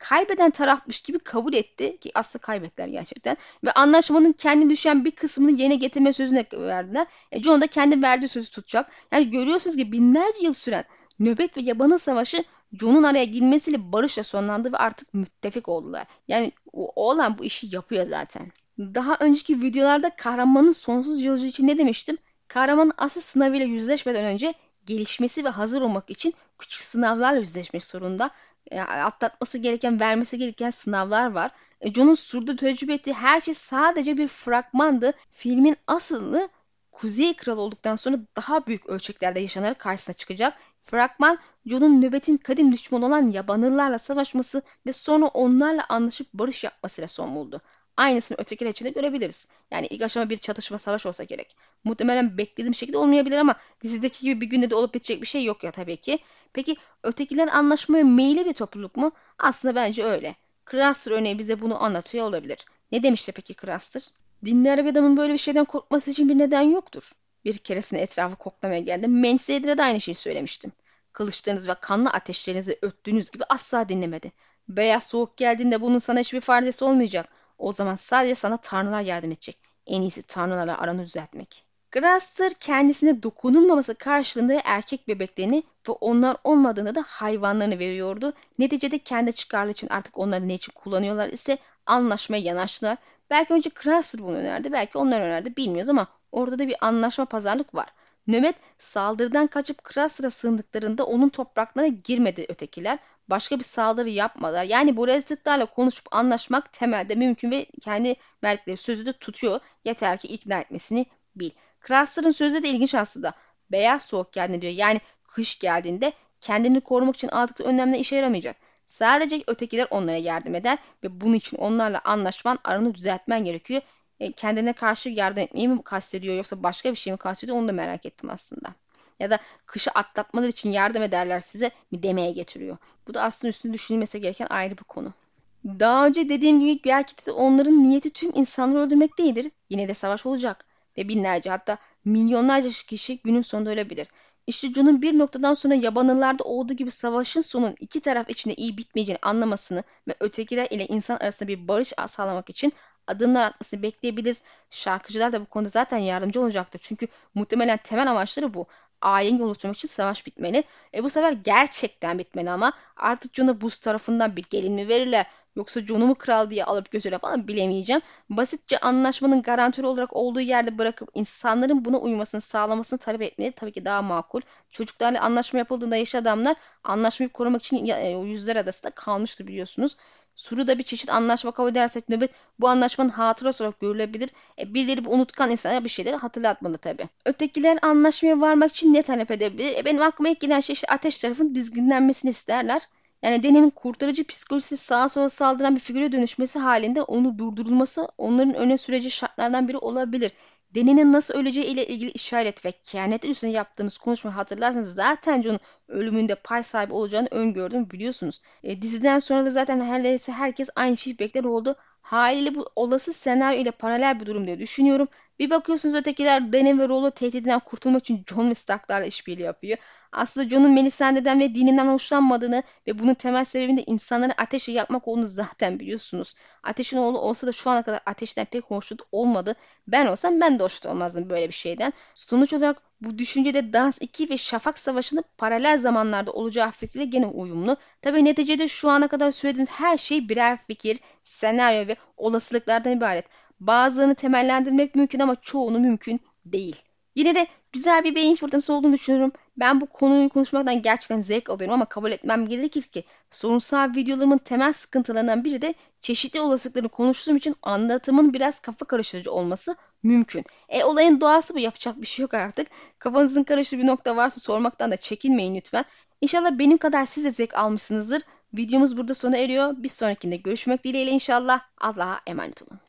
A: kaybeden tarafmış gibi kabul etti ki aslında kaybettiler gerçekten ve anlaşmanın kendi düşen bir kısmını yerine getirme sözüne verdiler. E, John da kendi verdiği sözü tutacak. Yani görüyorsunuz ki binlerce yıl süren nöbet ve yabanıl savaşı John'un araya girmesiyle barışla sonlandı ve artık müttefik oldular. Yani o oğlan bu işi yapıyor zaten. Daha önceki videolarda kahramanın sonsuz yolcu için ne demiştim? Kahramanın asıl sınavıyla yüzleşmeden önce gelişmesi ve hazır olmak için küçük sınavlarla yüzleşmek zorunda. E, atlatması gereken, vermesi gereken sınavlar var. E, John'un surda tecrübe ettiği her şey sadece bir fragmandı. Filmin asıllı Kuzey Kralı olduktan sonra daha büyük ölçeklerde yaşanarak karşısına çıkacak. Fragman, Jon'un nöbetin kadim düşmanı olan yabanırlarla savaşması ve sonra onlarla anlaşıp barış yapmasıyla son buldu. Aynısını ötekiler için de görebiliriz. Yani ilk aşama bir çatışma savaş olsa gerek. Muhtemelen beklediğim şekilde olmayabilir ama dizideki gibi bir günde de olup bitecek bir şey yok ya tabii ki. Peki ötekilerin anlaşmaya meyilli bir topluluk mu? Aslında bence öyle. Craster örneği bize bunu anlatıyor olabilir. Ne demişti peki Craster? Dinler bir adamın böyle bir şeyden korkması için bir neden yoktur. Bir keresinde etrafı koklamaya geldim. Mensedir'e de aynı şeyi söylemiştim. Kılıçlarınız ve kanlı ateşlerinizi öttüğünüz gibi asla dinlemedi. Beyaz soğuk geldiğinde bunun sana hiçbir faydası olmayacak. O zaman sadece sana tanrılar yardım edecek. En iyisi tanrılarla aranı düzeltmek. Graster kendisine dokunulmaması karşılığında erkek bebeklerini ve onlar olmadığında da hayvanlarını veriyordu. Neticede kendi çıkarları için artık onları ne için kullanıyorlar ise anlaşmaya yanaştılar. Belki önce Graster bunu önerdi, belki onlar önerdi bilmiyoruz ama orada da bir anlaşma pazarlık var. Nöbet saldırıdan kaçıp Krasra sığındıklarında onun topraklarına girmedi ötekiler. Başka bir saldırı yapmadılar. Yani bu rezidentlerle konuşup anlaşmak temelde mümkün ve kendi verdikleri sözü de tutuyor. Yeter ki ikna etmesini bil. Krasra'nın sözü de ilginç aslında. Beyaz soğuk geldiğinde diyor. Yani kış geldiğinde kendini korumak için aldıkları önlemler işe yaramayacak. Sadece ötekiler onlara yardım eder ve bunun için onlarla anlaşman, aranı düzeltmen gerekiyor. E, kendine karşı yardım etmeyi mi kastediyor yoksa başka bir şey mi kastediyor onu da merak ettim aslında. Ya da kışı atlatmaları için yardım ederler size mi demeye getiriyor. Bu da aslında üstünde düşünülmesi gereken ayrı bir konu. Daha önce dediğim gibi belki de onların niyeti tüm insanları öldürmek değildir. Yine de savaş olacak. Ve binlerce hatta milyonlarca kişi günün sonunda ölebilir. İşte John'un bir noktadan sonra yabanıllarda olduğu gibi savaşın sonun iki taraf içinde iyi bitmeyeceğini anlamasını ve ötekiler ile insan arasında bir barış sağlamak için adımlar atmasını bekleyebiliriz. Şarkıcılar da bu konuda zaten yardımcı olacaktır. Çünkü muhtemelen temel amaçları bu ayin oluşturmak için savaş bitmeli. E bu sefer gerçekten bitmeli ama artık Jon'a buz tarafından bir gelin mi verirler yoksa Jon'u mu kral diye alıp götürürler falan bilemeyeceğim. Basitçe anlaşmanın garantörü olarak olduğu yerde bırakıp insanların buna uymasını sağlamasını talep etmeli tabii ki daha makul. Çocuklarla anlaşma yapıldığında yaş adamlar anlaşmayı korumak için e, yüzler adasında kalmıştı biliyorsunuz. Suru'da bir çeşit anlaşma kabul edersek nöbet bu anlaşmanın hatırası olarak görülebilir. E, birileri bu unutkan insana bir şeyleri hatırlatmalı tabi. Ötekiler anlaşmaya varmak için ne talep edebilir? E, benim aklıma ilk gelen şey işte ateş tarafın dizginlenmesini isterler. Yani Deni'nin kurtarıcı psikolojisi sağa sola saldıran bir figüre dönüşmesi halinde onu durdurulması onların öne süreci şartlardan biri olabilir. Deni'nin nasıl öleceği ile ilgili işaret ve kehanet üstüne yaptığımız konuşmayı hatırlarsanız zaten John'un ölümünde pay sahibi olacağını öngördüm biliyorsunuz. E, diziden sonra da zaten neredeyse herkes aynı şeyi bekler oldu. Haliyle bu olası senaryo ile paralel bir durum diye düşünüyorum. Bir bakıyorsunuz ötekiler Dany ve Rollo tehdidinden kurtulmak için John ve Stark'larla işbirliği yapıyor. Aslında John'un Melisandre'den ve dininden hoşlanmadığını ve bunun temel sebebinin de insanları ateşe yakmak olduğunu zaten biliyorsunuz. Ateşin oğlu olsa da şu ana kadar ateşten pek hoşnut olmadı. Ben olsam ben de hoşnut olmazdım böyle bir şeyden. Sonuç olarak bu düşüncede Dans 2 ve Şafak Savaşı'nın paralel zamanlarda olacağı fikriyle gene uyumlu. Tabi neticede şu ana kadar söylediğimiz her şey birer fikir, senaryo ve olasılıklardan ibaret. Bazılarını temellendirmek mümkün ama çoğunu mümkün değil. Yine de güzel bir beyin fırtınası olduğunu düşünüyorum. Ben bu konuyu konuşmaktan gerçekten zevk alıyorum ama kabul etmem gerekir ki sorunsal videolarımın temel sıkıntılarından biri de çeşitli olasılıkları konuştuğum için anlatımın biraz kafa karıştırıcı olması mümkün. E olayın doğası bu yapacak bir şey yok artık. Kafanızın karıştığı bir nokta varsa sormaktan da çekinmeyin lütfen. İnşallah benim kadar siz de zevk almışsınızdır. Videomuz burada sona eriyor. Bir sonrakinde görüşmek dileğiyle inşallah. Allah'a emanet olun.